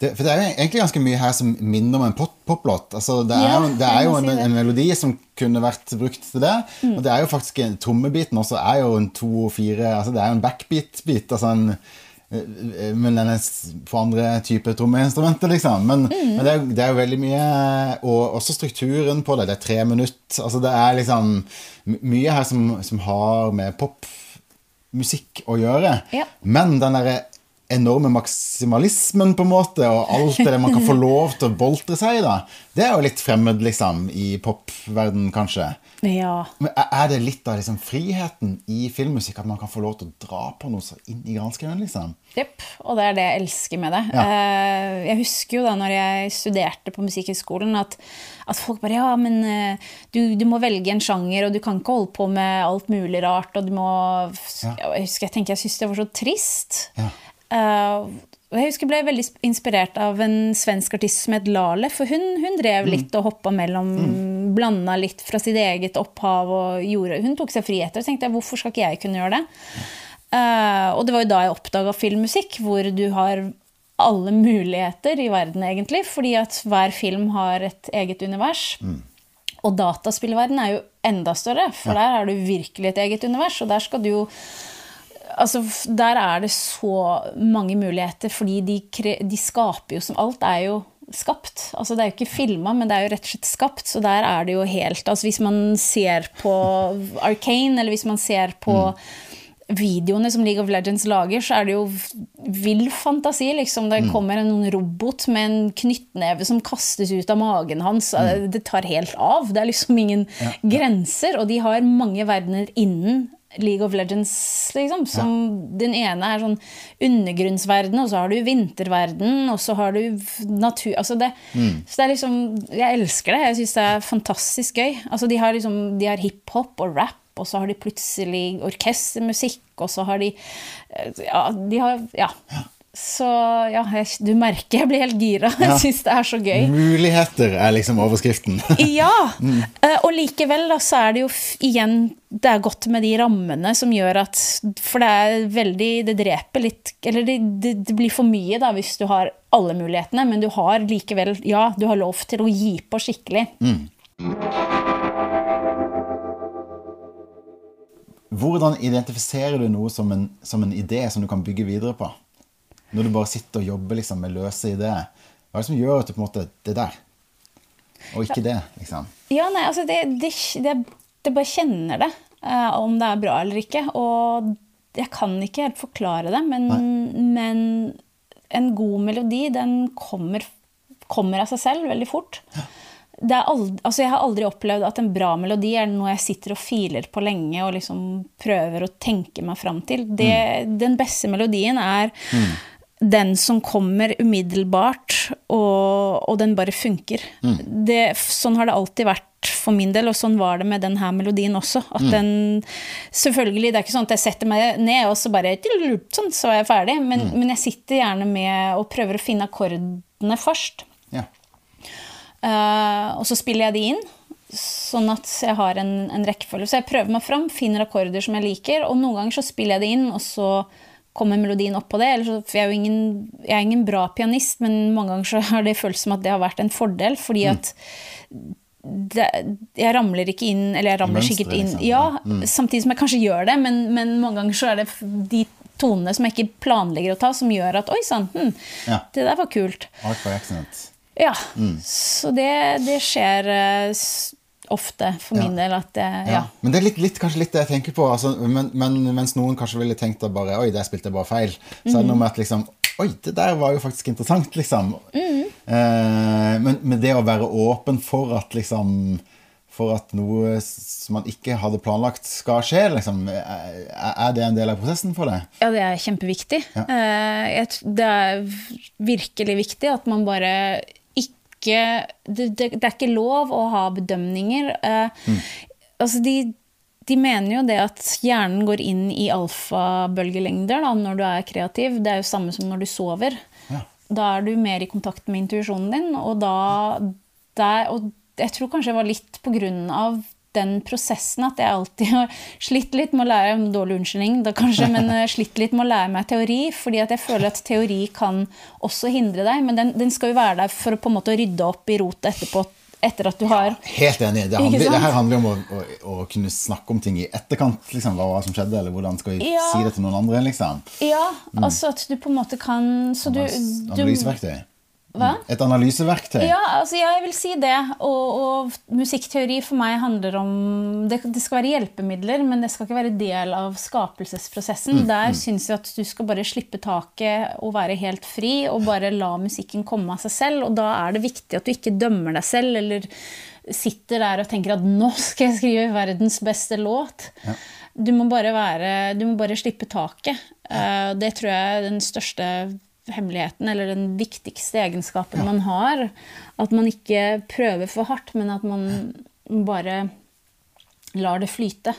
Det, for det er egentlig ganske mye her som minner om en poplåt. Altså, det er, ja, jo, det er jo en, en, melodi som kunne vært brukt til det. Mm. Og det er jo faktisk Trommebiten også er jo en to-fire altså Det er jo en backbeat-bit. altså en Eh, men den er for andre typer trommeinstrumenter, liksom. Men, mm. men det, er, det, er, jo veldig mye Og også strukturen på det. Det er tre minutter. Altså det er liksom mye her som, som har med popmusikk å gjøre. Ja. Men den derre enorme maksimalismen, på en måte, og alt det man kan få lov til å boltre seg i, da, det er jo litt fremmed, liksom, i popverden, kanskje. Ja. Men Er det litt av liksom, friheten i filmmusikk at man kan få lov til å dra på noe så inn i granskauen? Liksom? Jepp, og det er det jeg elsker med det. Ja. Eh, jeg husker jo da når jeg studerte på Musikkhøgskolen, at, at, folk bare Ja, men eh, du, du, må velge en sjanger, og du kan ikke holde på med alt mulig rart, og du må ja. Jeg husker jeg tenker jeg syntes det var så trist. Ja. Uh, jeg husker jeg ble veldig inspirert av en svensk artist som het Lale. For hun, hun drev mm. litt og hoppa mellom mm. Blanda litt fra sitt eget opphav og gjorde Hun tok seg friheter. Og tenkte jeg, hvorfor skal ikke jeg kunne gjøre det? Uh, og det var jo da jeg oppdaga filmmusikk, hvor du har alle muligheter i verden, egentlig. Fordi at hver film har et eget univers. Mm. Og dataspillverden er jo enda større, for der er du virkelig et eget univers. Og der skal du jo Altså, der er det så mange muligheter, fordi de, de skaper jo som Alt er jo skapt. Altså, det er jo ikke filma, men det er jo rett og slett skapt. Så der er det jo helt altså, Hvis man ser på Arcane, eller hvis man ser på mm videoene som League of Legends lager, så er det jo vill fantasi. Liksom. Det mm. kommer en robot med en knyttneve som kastes ut av magen hans. Mm. Det tar helt av. Det er liksom ingen ja. grenser. Og de har mange verdener innen League of Legends, liksom. Som ja. Den ene er sånn undergrunnsverden, og så har du vinterverden, og så har du natur Altså det, mm. Så det er liksom Jeg elsker det. Jeg syns det er fantastisk gøy. Altså de har liksom De har hiphop og rap og så har de plutselig orkestermusikk, og så har de eh, Ja, de har Ja. Ja. Så ja, jeg, du merker jeg blir helt gira. Jeg ja. syns det er så gøy. Muligheter er liksom overskriften. ja. Mm. Eh, og likevel da, så er det jo igjen Det er godt med de rammene som gjør at For det er veldig Det dreper litt Eller det, det, det blir for mye da hvis du har alle mulighetene, men du har likevel Ja, du har lov til å gi på skikkelig. Mm. Hvordan identifiserer du noe som en, som en, idé som du kan bygge videre på? Når du bare sitter og jobber liksom, med løse ideer. Hva er det som gjør at du på en måte Det der. Og ikke det, liksom. Ja, nei, altså det, det, det, det bare kjenner det. Uh, om det er bra eller ikke. Og jeg kan ikke helt forklare det, men, men en god melodi, den kommer, kommer, av seg selv veldig fort. Ja aldri, altså jeg har aldri opplevd at en bra melodi er noe jeg sitter og filer på lenge og liksom prøver å tenke meg fram til. Det, mm. Den beste melodien er mm. Den som kommer umiddelbart, og, og den bare funker. Mm. Det, sånn har det alltid vært for min del, og sånn var det med denne melodien også. At mm. den Selvfølgelig, det er ikke sånn at jeg setter meg ned og så bare Sånn, så er jeg ferdig. Men, mm. men jeg sitter gjerne med og prøver å finne akkordene først. Uh, og så spiller jeg de inn, sånn at jeg har en, en, rekkefølge. Så jeg prøver meg fram, finner akkorder som jeg liker, og noen ganger så spiller jeg det inn, og så kommer melodien opp på det. Så, for jeg er jo ingen, jeg er ingen bra pianist, men mange ganger så har det føltes som at det har vært en fordel, fordi mm. at det, jeg ramler ikke inn Eller jeg ramler Mønstre, sikkert inn liksom. Ja, mm. samtidig som jeg kanskje gjør det, men, men, mange ganger så er det de tonene som jeg ikke planlegger å ta, som gjør at Oi sann, hm, ja. det der var kult. Art by accident. Ja. Mm. Så det, det skjer uh, ofte for min ja. del at det, ja. ja. Men det er litt, litt, kanskje litt det jeg tenker på. Altså, men, men, mens noen kanskje ville tenkt at bare Oi, der spilte jeg bare feil. Så er det noe mm. med at liksom Oi, det der var jo faktisk interessant, liksom. Mm. Eh, men, men, det å være åpen for at liksom for at noe som man ikke hadde planlagt, skal skje? Liksom. Er det en del av prosessen for deg? Ja, det er kjempeviktig. Ja. Eh, det er virkelig viktig at man bare ikke det, det, er ikke lov å ha bedømninger. Uh, mm. Altså, de, de, mener jo det at hjernen går inn i alfabølgelengder da, når du er kreativ. Det er jo samme som når du sover. Ja. Da er du mer i kontakt med intuisjonen din, og da der, Og jeg tror kanskje det var litt på grunn av den prosessen at jeg alltid har slitt litt med å lære dårlig unnskyldning, da kanskje, men eh, slitt litt med å lære meg teori. fordi at jeg føler at teori kan også hindre deg. Men den, den skal jo være der for å på en måte rydde opp i rotet etterpå. Etter at du har ja, Helt enig. Det, handler, det her handler om å, å, å, kunne snakke om ting i etterkant. Liksom, hva som skjedde, eller hvordan skal vi ja. si det til noen andre? Liksom. Ja, mm. altså at du på en måte kan så du, Analyseverktøy. Hva? Et analyseverktøy? Ja, altså jeg vil si det. Og, og musikkteori for meg handler om det, det, skal være hjelpemidler, men det skal ikke være del av skapelsesprosessen. Mm, Der mm. syns jeg at du skal bare slippe taket og være helt fri, og bare la musikken komme av seg selv. Og da er det viktig at du ikke dømmer deg selv, eller sitter der og tenker at 'nå skal jeg skrive verdens beste låt'. Ja. Du, må bare være, du må bare slippe taket. Ja. det tror jeg er den største hemmeligheten, eller den viktigste egenskapen ja. man har. At man ikke prøver for hardt, men at man bare lar det flyte.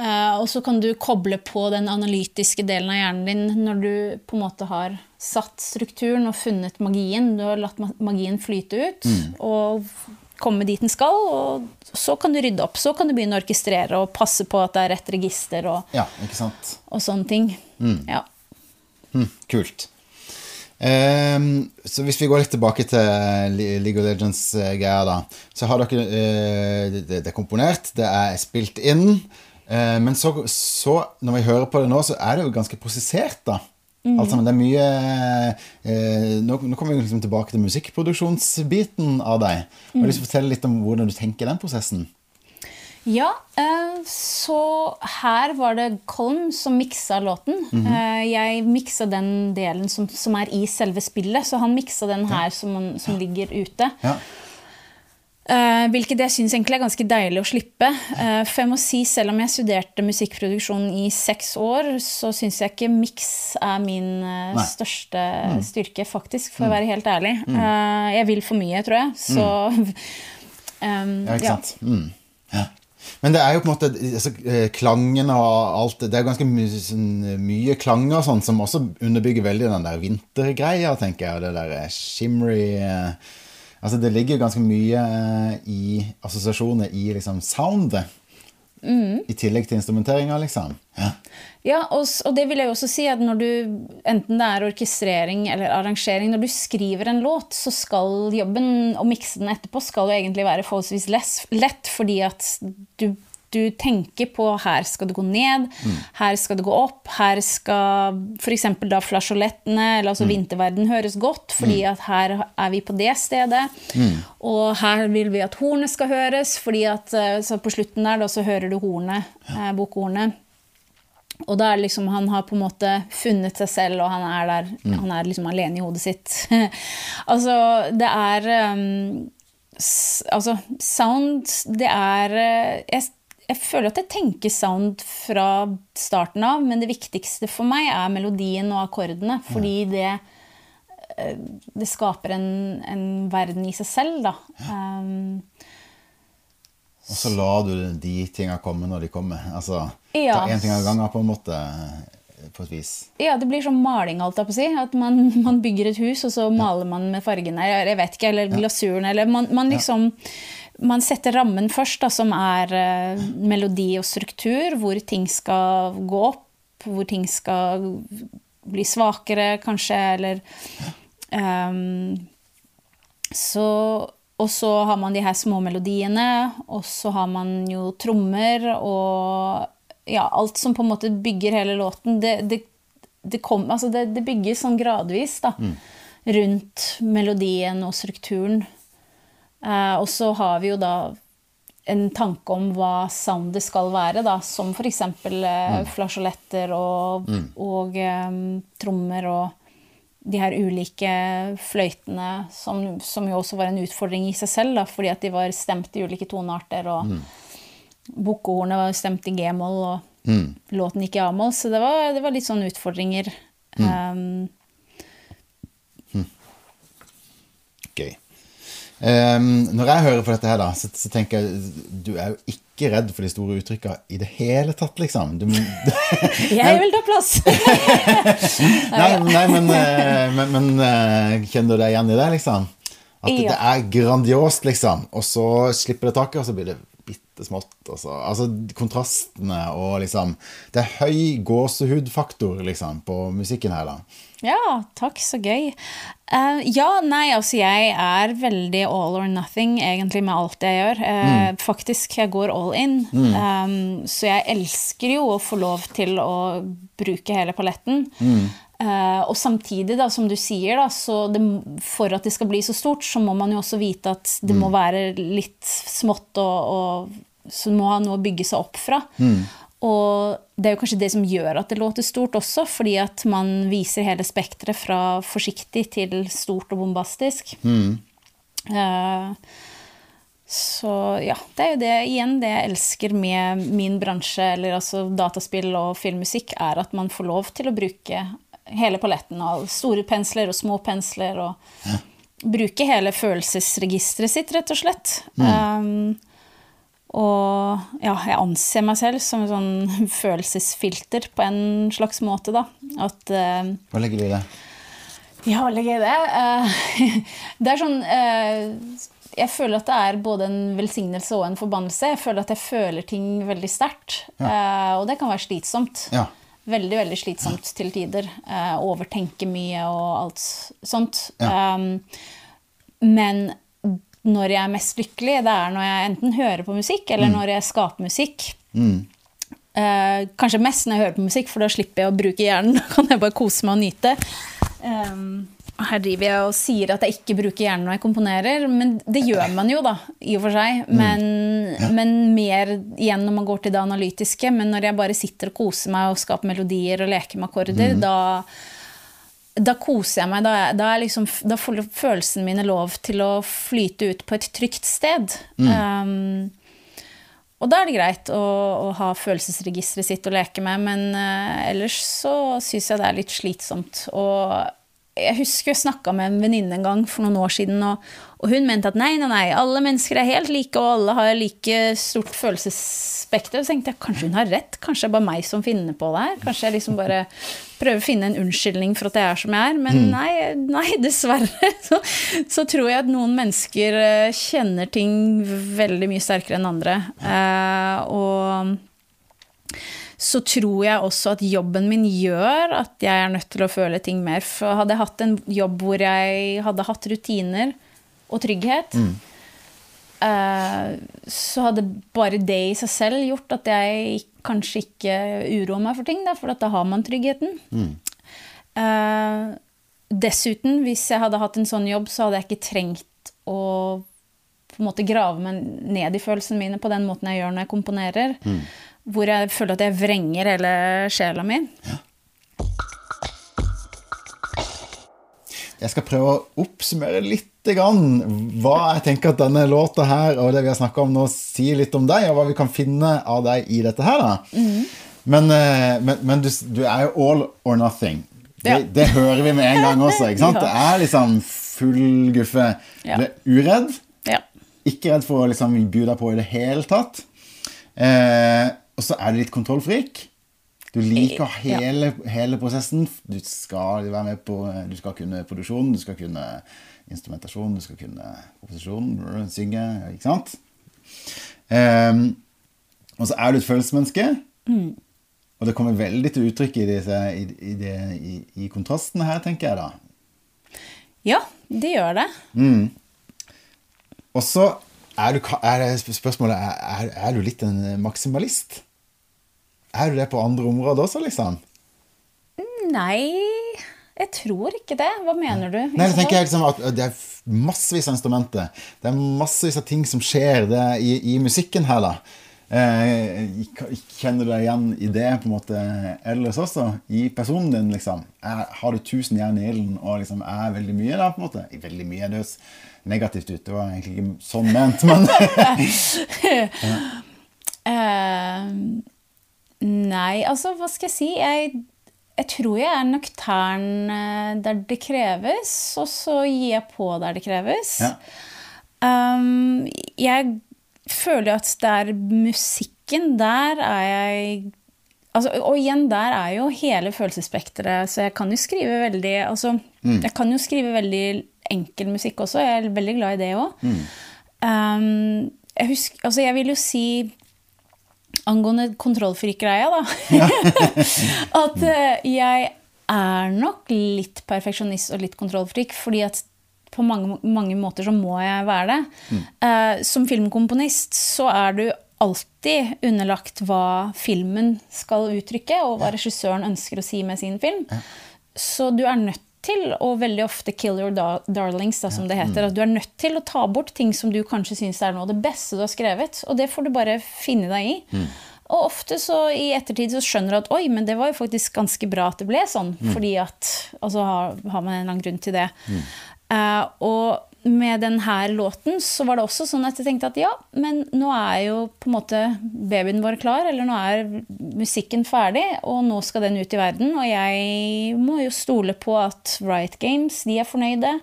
Uh, og så kan du koble på den analytiske delen av hjernen din når du på en måte har satt strukturen og funnet magien. Du har latt magien flyte ut mm. og komme dit den skal. Og så kan du rydde opp. Så kan du begynne å orkestrere og passe på at det er rett register og, ja, og sånne ting. Mm. Ja. Mm, kult. Ehm, så hvis vi går litt tilbake til League of Legends-greia, da. Så har dere uh, det, det er komponert, det er spilt inn. Uh, men så, så, når vi hører på det nå, så er det jo ganske prosessert, da. Mm. Alt sammen, det er mye uh, nå, nå, kommer vi liksom tilbake til musikkproduksjonsbiten av deg. Har du lyst til å fortelle litt om hvordan du tenker den prosessen? Ja, eh, så her var det Colm som miksa låten. Mm -hmm. Jeg miksa den delen som, som, er i selve spillet, så han miksa den her ja. som, som, ligger ute. Ja. Uh, hvilket jeg syns egentlig er ganske deilig å slippe. For jeg må si, selv om jeg studerte musikkproduksjon i seks år, så syns jeg ikke miks er min Nei. største mm. styrke, faktisk, for mm. å være helt ærlig. Mm. jeg vil for mye, tror jeg. Så um, Ja, ikke sant. Mm. Ja. Men det er jo på en måte altså, eh, klangen og alt Det er ganske mye, sånn, mye klanger sånn, som også underbygger veldig den der vintergreia, tenker jeg. Og det der eh, shimmery eh, Altså Det ligger jo ganske mye i assosiasjoner i liksom soundet. Mm. I tillegg til instrumenteringa, liksom. Ja, ja og, og, det vil jeg også si at når du, enten det er orkestrering eller arrangering, når du skriver en låt, så skal jobben å mikse den etterpå skal jo egentlig være forholdsvis lett, fordi at du du tenker på her skal det gå ned, mm. her skal det gå opp, her skal f.eks. da flasjolettene, eller altså mm. vinterverden, høres godt, fordi mm. at her er vi på det stedet. Mm. Og her vil vi at hornet skal høres, fordi at eh, så på slutten der da så hører du hornet, eh, bokhornet. Og da er det liksom Han har på en måte funnet seg selv, og han er der, mm. han er liksom alene i hodet sitt. altså, det er um, Altså, sound, det er eh, jeg, jeg føler at jeg tenker sound fra starten av, men det viktigste for meg er melodien og akkordene. Fordi det, eh, det skaper en, en, verden i seg selv, da. Um, og så lar du de tinga komme når de kommer. Altså, ja. Ta én ting av gangen, på en måte. På et vis. Ja, det blir sånn maling, alt jeg på å si. At man, man, bygger et hus, og så maler man med fargene, jeg vet ikke, eller glasuren, eller man, man liksom ja man setter rammen først, da, som er uh, melodi og struktur, hvor ting skal gå opp, hvor ting skal bli svakere, kanskje, eller um, Så Og så har man de her små melodiene, og så har man jo trommer og ja, alt som på en måte bygger hele låten. Det, det, det, kom, altså det, det bygges sånn gradvis, da. Mm. Rundt melodien og strukturen. Eh, og så har vi jo da en tanke om hva soundet skal være, da, som f.eks. Eh, mm. flasjoletter og, mm. og um, trommer og de her ulike fløytene, som, som, jo også var en utfordring i seg selv, da, fordi at de var stemt i ulike tonearter. og mm. Bukkehornet var stemt i g-moll, og mm. låten gikk i a-moll. Så det var, det var, litt sånne utfordringer. Um, Gøy. Um, når jeg hører på dette her, da, så, så, tenker jeg du er jo ikke redd for de store uttrykka i det hele tatt, liksom. Du, jeg vil ta plass! nei, nei, men, eh, men, men, eh, kjenner du deg igjen i det, liksom? At ja. det er grandiost, liksom. Og så slipper det taket, og så blir det bitte smått. Altså. altså kontrastene og liksom Det er høy gåsehudfaktor, liksom, på musikken her, da. Ja, takk. Så gøy. Uh, ja, nei, altså jeg er veldig all or nothing egentlig med alt jeg gjør. Uh, mm. Faktisk, jeg går all in. Mm. Um, så jeg elsker jo å få lov til å bruke hele paletten. Mm. Uh, og samtidig, da, som du sier, da, så det, for at det skal bli så stort, så må man jo også vite at det må mm. være litt smått, og, og så må ha noe å bygge seg opp fra. Mm. Og det er jo kanskje det som gjør at det låter stort også, fordi at man viser hele spekteret fra forsiktig til stort og bombastisk. Mm. Uh, så ja, det er jo det igjen det jeg elsker med min bransje, eller altså dataspill og filmmusikk, er at man får lov til å bruke hele paletten av store pensler og små pensler, og ja. bruke hele følelsesregisteret sitt, rett og slett. Mm. Um, og ja, jeg anser meg selv som en sånn følelsesfilter på en slags måte, da. At uh, Hva legger du i det? Ja, hva legger jeg i det? Uh, det er sånn uh, Jeg føler at det er både en velsignelse og en forbannelse. Jeg føler at jeg føler ting veldig sterkt. Ja. og det kan være slitsomt. Ja. veldig, veldig slitsomt til tider. Overtenke mye og alt sånt. Ja. Um, men når jeg er mest lykkelig, det er når jeg enten hører på musikk, Mm. eller når jeg skaper musikk. Eh, kanskje mest når jeg hører på musikk, for da slipper jeg å bruke hjernen. Da kan jeg bare kose meg og nyte. Um, her driver jeg og sier at jeg ikke bruker hjernen når jeg komponerer, men det gjør man jo, da, i og for seg. Men, men mer igjen når man går til det analytiske. Men når jeg bare sitter og koser meg og skaper melodier og leker med akkorder, da da koser jeg meg. Da, da, er liksom, da får følelsene mine lov til å flyte ut på et trygt sted. Um, og da er det greit å, å ha følelsesregisteret sitt å leke med, men uh, ellers så syns jeg det er litt slitsomt. Og jeg husker jeg snakka med en venninne en gang for noen år siden, og, og hun mente at nei, nei, nei, alle mennesker er helt like, og alle har like stort følelsesspekter. Så tenkte jeg kanskje hun har rett, kanskje det er bare meg som finner på det her. Kanskje jeg liksom bare prøver å finne en unnskyldning for at jeg er som jeg er. Men nei, nei, dessverre så, så tror jeg at noen mennesker eh, kjenner ting veldig mye sterkere enn andre. Eh, og så tror jeg også at jobben min gjør at jeg er nødt til å føle ting mer. For hadde jeg hatt en jobb hvor jeg hadde hatt rutiner og trygghet, eh, så hadde bare det i seg selv gjort at jeg kanskje ikke uroer meg for ting, da, for da har man tryggheten. Eh, dessuten, hvis jeg hadde hatt en sånn jobb, så hadde jeg ikke trengt å på en måte grave meg ned i følelsene mine på den måten jeg gjør når jeg komponerer. Hvor jeg føler at jeg vrenger hele sjela mi. Jeg skal prøve å oppsummere litt grann hva jeg tenker at denne låta her og det vi har snakka om nå, sier litt om deg, og hva vi kan finne av deg i dette her. da. Men, eh, men, men du, du er jo all or nothing. Det, Ja. det hører vi med en gang også. ikke sant? Det er liksom full guffe. Ja. Du er uredd. Ja. Ikke redd for å liksom by deg på i det hele tatt. Eh, og så er du litt kontrollfrik. Du liker Ja. hele, hele prosessen. Du skal være med på Du skal kunne produksjon, du skal kunne instrumentasjon, du skal kunne komposisjon, synge, ikke sant? Um, og så er du et følelsesmenneske. Og det kommer veldig til uttrykk i, disse, i, i, det, i, i kontrastene her, tenker jeg da. ja, det gjør det. Og så er, du, er spørsmålet er, er, er du litt en maksimalist? Er du det på andre områder også, liksom? Nei, jeg tror ikke det. Hva mener du? Nei, det tenker jeg liksom at Det er massevis av instrumenter. Det er massevis av ting som skjer i, i musikken her, da. Eh, kjenner du deg igjen i det på en måte ellers også? I personen din, liksom? Er, har du tusen jern i ilden og liksom er veldig mye da, på en måte? Veldig mye, det høres negativt ut. Det var egentlig ikke sånn ment, men Eh, nei, altså, hva skal jeg si? Jeg, jeg tror jeg er nøktern eh, der det kreves, og så gir jeg på der det kreves. Ja. Um, jeg føler jo at det er musikken, der er jeg altså, Og igjen, der er jo hele følelsesspekteret, så jeg kan jo skrive veldig altså, Jeg kan jo skrive veldig enkel musikk også, jeg er veldig glad i det òg. Um, jeg, husker, altså, jeg vil jo si angående kontrollfrik-greia, da. At eh, jeg er nok litt perfeksjonist og litt kontrollfrik, fordi at på mange, mange måter så må jeg være det. Eh, som filmkomponist så er du alltid underlagt hva filmen skal uttrykke, og hva regissøren ønsker å si med sin film. Så du er nødt til og veldig ofte kill your darlings, da, som det heter. At du er nødt til å ta bort ting som du kanskje syns er noe av det beste du har skrevet. Og det får du bare finne deg i. Og ofte så i ettertid så skjønner du at oi, men det var jo faktisk ganske bra at det ble sånn. Fordi at Altså har, har man en eller annen grunn til det. Eh, og med denne låten så var det også sånn at jeg tenkte at ja, men nå er jo på en måte babyen vår klar, eller nå er musikken ferdig, og nå skal den ut i verden. Og jeg må jo stole på at Riot Games, de er fornøyde.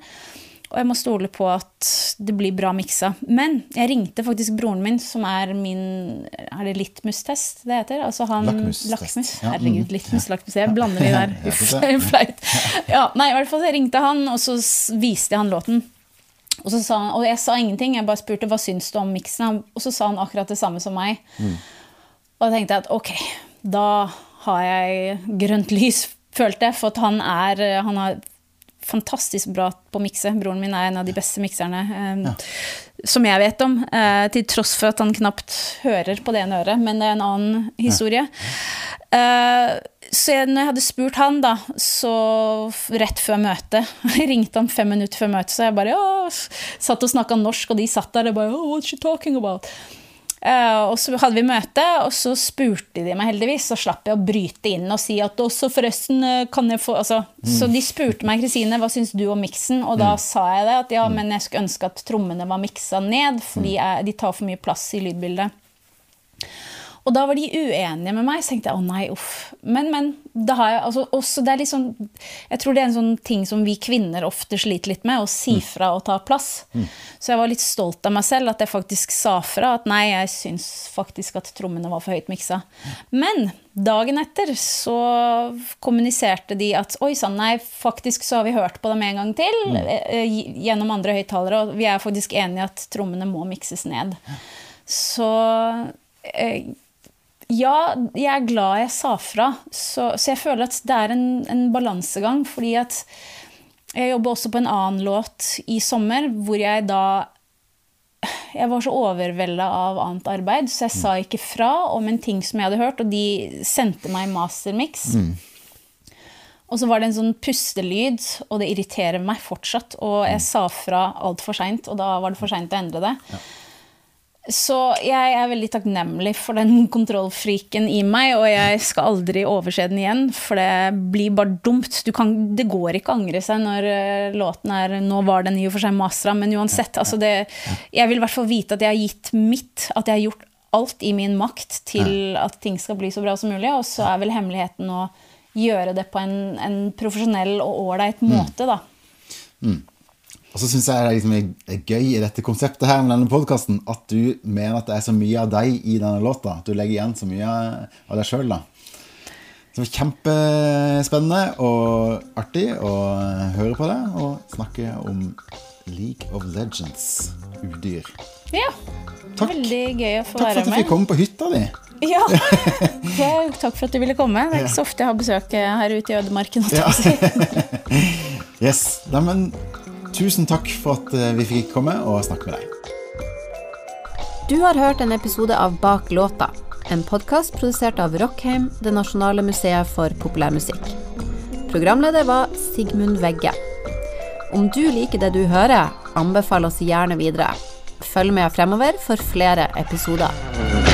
Og jeg må stole på at det blir bra miksa. Men jeg ringte faktisk broren min, som er min Er det litmus-test det heter? Altså han, Lakmus. Herregud, mm. litmus, lakmus. Jeg blander de der. Uff, det flaut. Ja, nei, i hvert fall så jeg ringte han, og så viste jeg han låten. Og, så sa han, og jeg sa ingenting, jeg bare spurte hva syns du om miksen. Og så sa han akkurat det samme som meg. Og da tenkte jeg at ok, da har jeg grønt lys, følte jeg, for at han er Han har fantastisk bra på å mikse. Broren min er en av de beste mikserne eh, ja. som jeg vet om. Eh, til tross for at han knapt hører på det ene øret, men det er en annen historie. Ja. Eh, så jeg, når jeg hadde spurt han, da, så rett før møtet Jeg ringte han fem minutter før møtet, så jeg bare Åh! satt og snakka norsk, og de satt der og bare oh, What's she talking about? Uh, og så hadde vi møte, og så spurte de meg heldigvis. Så slapp jeg å bryte inn og si at også forresten eh, kan jeg få altså, mm. Så de spurte meg, Kristine, hva syns du om miksen? Og da mm. sa jeg det, at ja, mm. men jeg skulle ønske at trommene var miksa ned, fordi mm. jeg, de tar for mye plass i lydbildet. Og da var de uenige med meg. Så tenkte jeg å nei, uff. Men, men. Det har jeg, altså, også, det er liksom, jeg tror det er en sånn ting som vi kvinner ofte sliter litt med, å si mm. fra og ta plass. Mm. Så jeg var litt stolt av meg selv at jeg faktisk sa fra at nei, jeg syns faktisk at trommene var for høyt miksa. Men dagen etter så kommuniserte de at oi sann, nei, faktisk så har vi hørt på dem en gang til mm. Eh, gjennom andre høyttalere, og vi er faktisk enige at trommene må mikses ned. Så eh, ja, jeg er glad jeg sa fra. Så, så jeg føler at det er en, en, balansegang. Fordi at jeg jobber også på en annen låt i sommer, hvor jeg da Jeg var så overvelda av annet arbeid, så jeg sa ikke fra om en ting som jeg hadde hørt, og de sendte meg mastermix. Mm. Og så var det en sånn pustelyd, og det irriterer meg fortsatt. Og jeg sa fra altfor seint, og da var det for seint å endre det. Ja. Så jeg er veldig takknemlig for den kontrollfriken i meg, og jeg skal aldri overse den igjen, for det blir bare dumt. Kan, det går ikke å angre seg når uh, låten er Nå var den i og for seg mastra, men uansett. Altså det, jeg vil i hvert fall vite at jeg har gitt mitt, at jeg har gjort alt i min makt til at ting skal bli så bra som mulig, og så er vel hemmeligheten å gjøre det på en, en profesjonell og ålreit mm. måte, da. Mm. Og så syns jeg det liksom, er gøy i dette konseptet her med denne podkasten at du mener at det er så mye av deg i denne låta. At du legger igjen så mye av deg sjøl, da. Så det var kjempespennende og artig å høre på det og snakke om League of Legends, udyr. Ja. Takk. Veldig gøy å få være med. Takk for at du fikk komme på hytta di. Ja. takk for at du ville komme. Det er ikke så ofte jeg har besøk her ute i ødemarken. Ja. yes. Nei, men Tusen takk for at eh, vi fikk komme og snakke med deg. Du har hørt en episode av Bak låta, en podkast produsert av Rockheim, det nasjonale museet for populærmusikk. Programleder var Sigmund Vegge. Om du liker det du hører, anbefal oss gjerne videre. Følg med fremover for flere episoder.